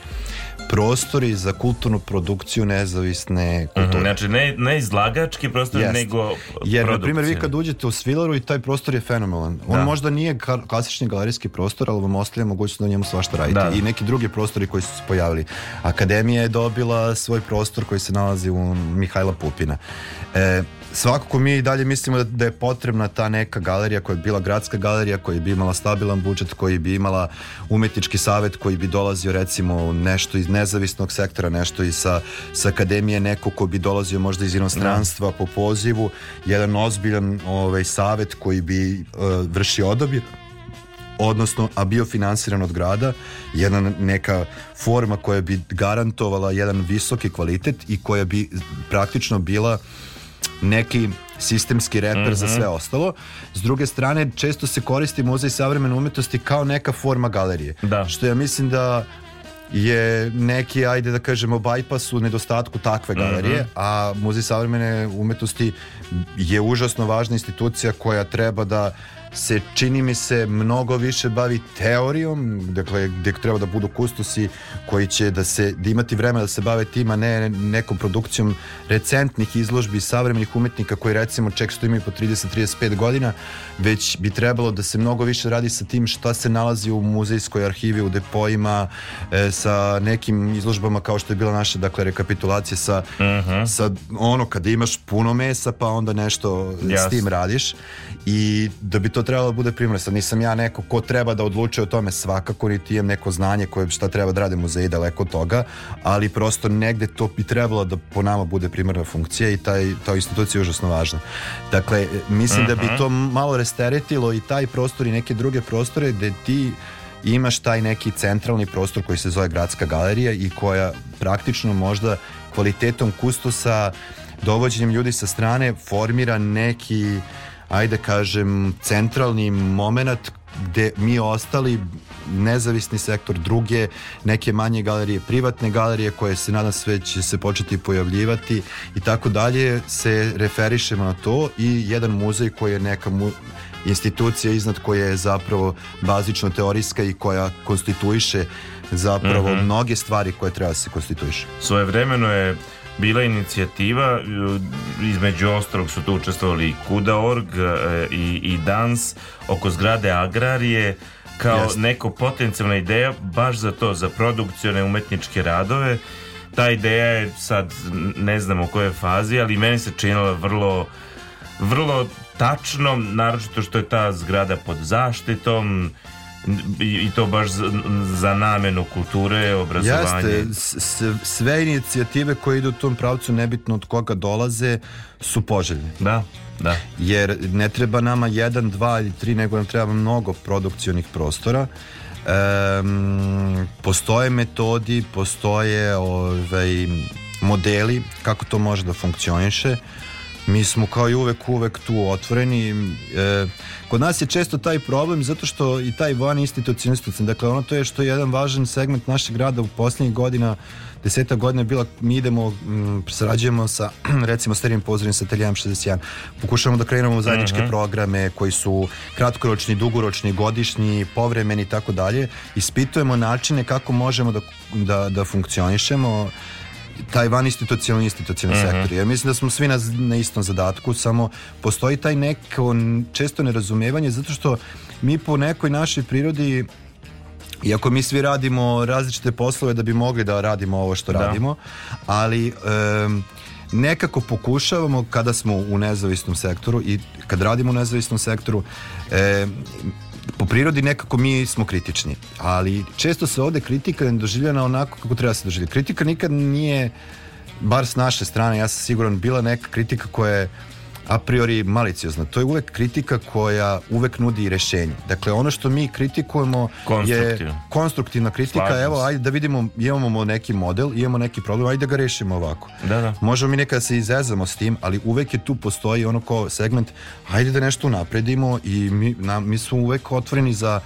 prostori za kulturnu produkciju nezavisne kulture. Mhm, Znači, ne, ne izlagački prostor, Jeste. nego Jer, na primjer, vi kad uđete u Svilaru i taj prostor je fenomenalan. On Da. možda nije klasični galerijski prostor, ali vam ostavlja mogućnost da u njemu svašta radite. Da. I neki drugi prostori koji su se pojavili. Akademija je dobila svoj prostor koji se nalazi u Mihajla Pupina. E, svakako mi i dalje mislimo da, da je potrebna ta neka galerija koja je bila gradska galerija, koja bi imala stabilan budžet, koji bi imala umetnički savet koji bi dolazio recimo nešto iz nezavisnog sektora, nešto i sa, sa akademije, neko ko bi dolazio možda iz inostranstva po pozivu, jedan ozbiljan ovaj, savet koji bi uh, vršio odabir odnosno a bio finansiran od grada jedna neka forma koja bi garantovala jedan visoki kvalitet i koja bi praktično bila neki sistemski reper za Mhm. sve ostalo. S druge strane, često se koristi muzej savremene umetnosti kao neka forma galerije. Da. Što ja mislim da je neki, ajde da kažemo, bypass u nedostatku takve galerije, Mhm. a Muzej savremene umetnosti je užasno važna institucija koja treba da se čini mi se mnogo više bavi teorijom, dakle gdje treba da budu kustosi koji će da se da imati vremena da se bave tim, a ne nekom produkcijom recentnih izložbi savremenih umetnika koji recimo često imaju po 30-35 godina, već bi trebalo da se mnogo više radi sa tim šta se nalazi u muzejskoj arhivi, u depojima, e, sa nekim izložbama kao što je bila naša dakle rekapitulacija sa, sa ono kada imaš puno mesa pa onda nešto s Jasno. tim radiš i da bi to trebalo da bude primjer. Sad nisam ja neko ko treba da odlučuje o tome svakako, niti imam neko znanje koje šta treba da rade muzeji daleko od toga, ali prosto negde to bi trebalo da po nama bude primarna funkcija i taj, ta institucija je užasno važna. Dakle, mislim da bi Mhm. to malo resteretilo i taj prostor i neke druge prostore gde ti imaš taj neki centralni prostor koji se zove gradska galerija i koja praktično možda kvalitetom kustosa dovođenjem ljudi sa strane formira neki ajde kažem centralni moment gde mi ostali nezavisni sektor, druge neke manje galerije, privatne galerije koje se nadam sve će se početi pojavljivati i tako dalje se referišemo na to i jedan muzej koji je neka mu, institucija iznad koje je zapravo bazično teorijska i koja konstituiše zapravo Mhm. mnoge stvari koje treba da se konstituiše. Svojevremeno je bila inicijativa, e, između ostalog su tu učestvovali i Kuda.org e, i, i Dans oko zgrade Agrarije kao Jeste. neko potencijalna ideja baš za to, za produkcione umetničke radove. Ta ideja je sad ne znam u kojoj fazi, ali meni se činila vrlo vrlo tačno, naročito što je ta zgrada pod zaštitom i, i to baš za, za namenu kulture, obrazovanja. Jeste, sve inicijative koje idu u tom pravcu, nebitno od koga dolaze, su poželjne. Da, da. Jer ne treba nama jedan, dva ili tri, nego nam treba mnogo produkcionih prostora. Em, postoje metodi, postoje ovaj, modeli kako to može da funkcioniše. Mi smo kao i uvek, uvek tu otvoreni. E, kod nas je često taj problem zato što i taj van institucionalni institucion, dakle ono to je što je jedan važan segment našeg grada u posljednjih godina, deseta godina je bila, mi idemo, m, sarađujemo sa recimo starijim pozornim sa Ateljevom 61, pokušavamo da kreiramo zajedničke Mhm. programe koji su kratkoročni, dugoročni, godišnji, povremeni i tako dalje. Ispitujemo načine kako možemo da, da, da funkcionišemo taj van institucionalni institucionalni Mhm. sektor. Ja mislim da smo svi na, na istom zadatku, samo postoji taj neko često nerazumevanje zato što mi po nekoj našoj prirodi iako mi svi radimo različite poslove da bi mogli da radimo ovo što Da. radimo, ali em, nekako pokušavamo kada smo u nezavisnom sektoru i kad radimo u nezavisnom sektoru em, po prirodi nekako mi smo kritični, ali često se ovde kritika ne doživljena onako kako treba se doživljati. Kritika nikad nije, bar s naše strane, ja sam siguran, bila neka kritika koja je a priori maliciozna. To je uvek kritika koja uvek nudi rešenje. Dakle, ono što mi kritikujemo je konstruktivna kritika. Slažem Evo, ajde da vidimo, imamo neki model, imamo neki problem, ajde da ga rešimo ovako. Da, da. Možemo mi nekada se izezamo s tim, ali uvek je tu postoji ono kao segment, ajde da nešto napredimo i mi, na, mi smo uvek otvoreni za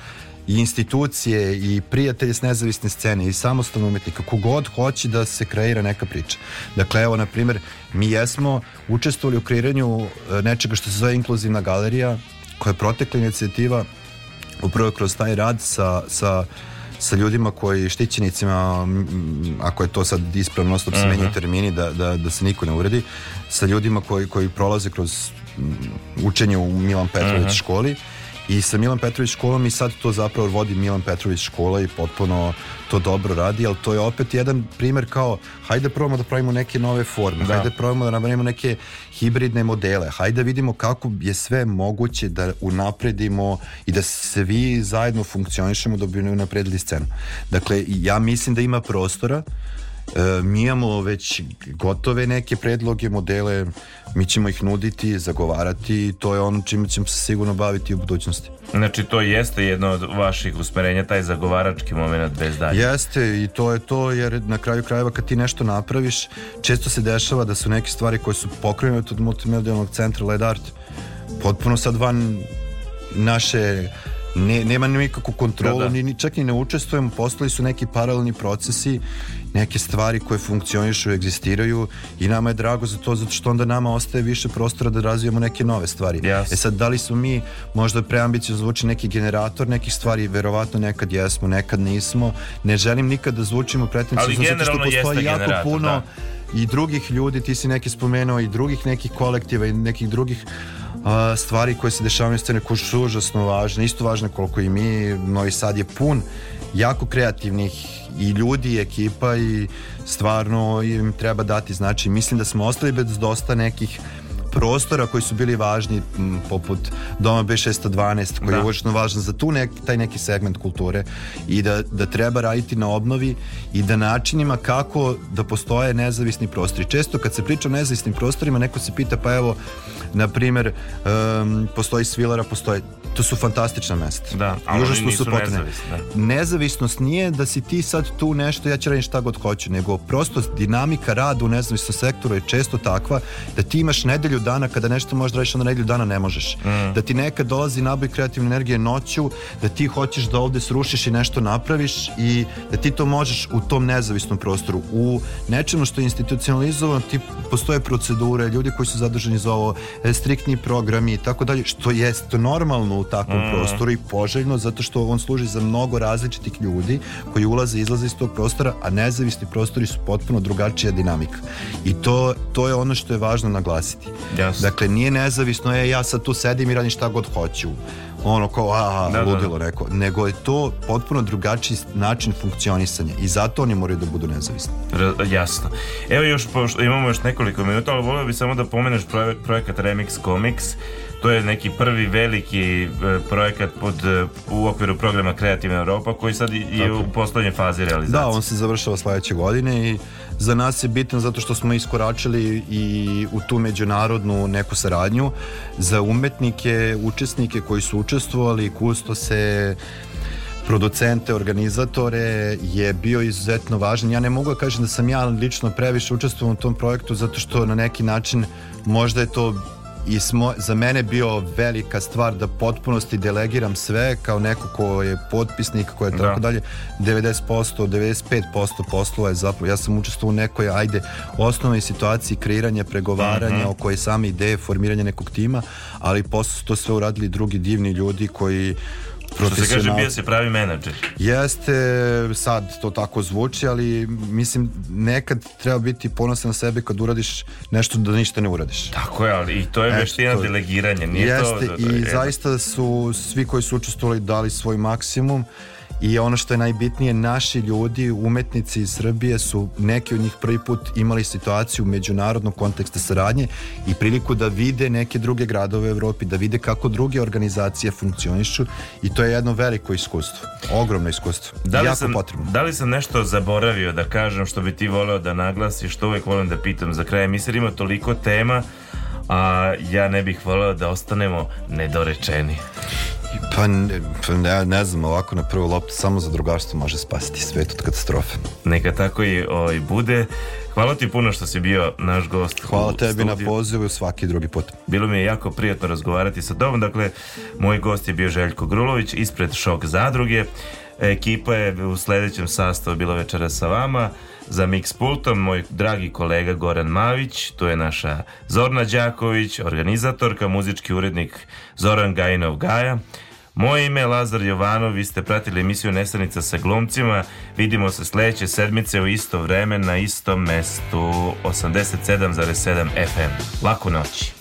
i institucije i prijatelje s nezavisne scene i samostalno umetnika, kogod hoće da se kreira neka priča. Dakle, evo, na primjer, mi jesmo učestvovali u kreiranju e, nečega što se zove inkluzivna galerija, koja je protekla inicijativa upravo kroz taj rad sa, sa sa ljudima koji štićenicima ako je to sad ispravno odnosno da se Mhm. menjaju termini da, da, da se niko ne uredi sa ljudima koji, koji prolaze kroz učenje u Milan Petrović Mhm. školi i sa Milan Petrović školom i sad to zapravo vodi Milan Petrović škola i potpuno to dobro radi, ali to je opet jedan primer kao hajde probamo da pravimo neke nove forme, Da. hajde probamo da napravimo neke hibridne modele, hajde da vidimo kako je sve moguće da unapredimo i da svi zajedno funkcionišemo da bi unapredili scenu. Dakle, ja mislim da ima prostora mi imamo već gotove neke predloge, modele, mi ćemo ih nuditi, zagovarati i to je ono čime ćemo se sigurno baviti u budućnosti. Znači to jeste jedno od vaših usmerenja, taj zagovarački moment bez dalje. Jeste i to je to jer na kraju krajeva kad ti nešto napraviš često se dešava da su neke stvari koje su pokrenute od multimedijalnog centra Led Art potpuno sad van naše ne, nema nikakvu kontrolu, Da, da. Ni, ni, čak i ne učestvujemo, postali su neki paralelni procesi, neke stvari koje funkcionišu, egzistiraju i nama je drago za to, zato što onda nama ostaje više prostora da razvijamo neke nove stvari. Jasno. E sad, da li smo mi možda preambiciozno zvuči neki generator nekih stvari, verovatno nekad jesmo, nekad nismo. Ne želim nikad da zvučimo pretencijozno, zato što postoji jako generator, puno da. i drugih ljudi, ti si neki spomenuo i drugih nekih kolektiva i nekih drugih a, stvari koje se dešavaju na sceni koje su užasno važne, isto važne koliko i mi. Novi Sad je pun jako kreativnih i ljudi i ekipa i stvarno im treba dati znači mislim da smo ostali bez dosta nekih prostora koji su bili važni m, poput Doma B612 koji Da. je uočno važan za tu nek, taj neki segment kulture i da, da treba raditi na obnovi i da načinima kako da postoje nezavisni prostori. Često kad se priča o nezavisnim prostorima neko se pita pa evo na primjer um, postoji Svilara, postoji to su fantastična mesta. Da, ali oni užasno nisu su potrebne. nezavisni, da. Nezavisnost nije da si ti sad tu nešto, ja ću raditi šta god hoću, nego prosto dinamika rada u nezavisnom sektoru je često takva da ti imaš nedelju dana kada nešto možeš da radiš, onda nedelju dana ne možeš. Mm. Da ti nekad dolazi naboj kreativne energije noću, da ti hoćeš da ovde srušiš i nešto napraviš i da ti to možeš u tom nezavisnom prostoru. U nečemu što je institucionalizovano, ti postoje procedure, ljudi koji su zaduženi za ovo, e, striktni programi i tako dalje, što jeste normalno u takvom Mm. prostoru i poželjno zato što on služi za mnogo različitih ljudi koji ulaze i izlaze iz tog prostora, a nezavisni prostori su potpuno drugačija dinamika. I to, to je ono što je važno naglasiti. Jasno. Dakle, nije nezavisno, je ja sad tu sedim i radim šta god hoću. Ono kao, a, Da, da. ludilo neko. Nego je to potpuno drugačiji način funkcionisanja i zato oni moraju da budu nezavisni. R- jasno. Evo još, pošto imamo još nekoliko minuta, ali volio bih samo da pomeneš proje- projekat Remix Comics. To je neki prvi veliki e, projekat pod, e, u okviru programa Kreativna Europa koji sad je u poslednjoj fazi realizacije. Da, on se završava sledeće godine i za nas je bitan zato što smo iskoračili i u tu međunarodnu neku saradnju za umetnike, učesnike koji su učestvovali, kustose, producente, organizatore je bio izuzetno važan. Ja ne mogu da kažem da sam ja lično previše učestvovao u tom projektu zato što na neki način možda je to i smo, za mene bio velika stvar da potpunosti delegiram sve kao neko ko je potpisnik, ko je Da. tako dalje 90%, 95% poslova je zapravo, ja sam učestvovao u nekoj ajde osnovnoj situaciji kreiranja, pregovaranja Mhm. oko same ideje, formiranja nekog tima, ali posle su to sve uradili drugi divni ljudi koji Što se kaže, bio si pravi menadžer. Jeste, sad to tako zvuči, ali mislim nekad treba biti ponosan na sebe kad uradiš nešto da ništa ne uradiš. Tako je, ali i to je veština delegiranja. Nije Jeste to, to, to i je- zaista su svi koji su učestvovali dali svoj maksimum i ono što je najbitnije, naši ljudi, umetnici iz Srbije su neki od njih prvi put imali situaciju međunarodnog konteksta saradnje i priliku da vide neke druge gradove u Evropi, da vide kako druge organizacije funkcionišu i to je jedno veliko iskustvo, ogromno iskustvo, Da li, jako sam, potrebno. da li sam nešto zaboravio da kažem što bi ti voleo da naglasiš, što uvek volim da pitam za kraj jer ima toliko tema, a ja ne bih voleo da ostanemo nedorečeni. Pa, ne, pa ne, ne znam, ovako na prvu loptu samo za drugarstvo može spasiti svet od katastrofe. Neka tako i ovaj, bude. Hvala ti puno što si bio naš gost. Hvala tebi na studiju. pozivu svaki drugi put. Bilo mi je jako prijatno razgovarati sa tobom. Dakle, moj gost je bio Željko Grulović ispred Šok zadruge. Ekipa je u sledećem sastavu bila večera sa vama. Za mix pultom moj dragi kolega Goran Mavić, tu je naša Zorna Đaković, organizatorka, muzički urednik Zoran Gajinov Gaja. Moje ime je Lazar Jovanov, vi ste pratili emisiju Nesanica sa glumcima. Vidimo se sledeće sedmice u isto vreme na istom mestu 87,7 FM. Laku noć.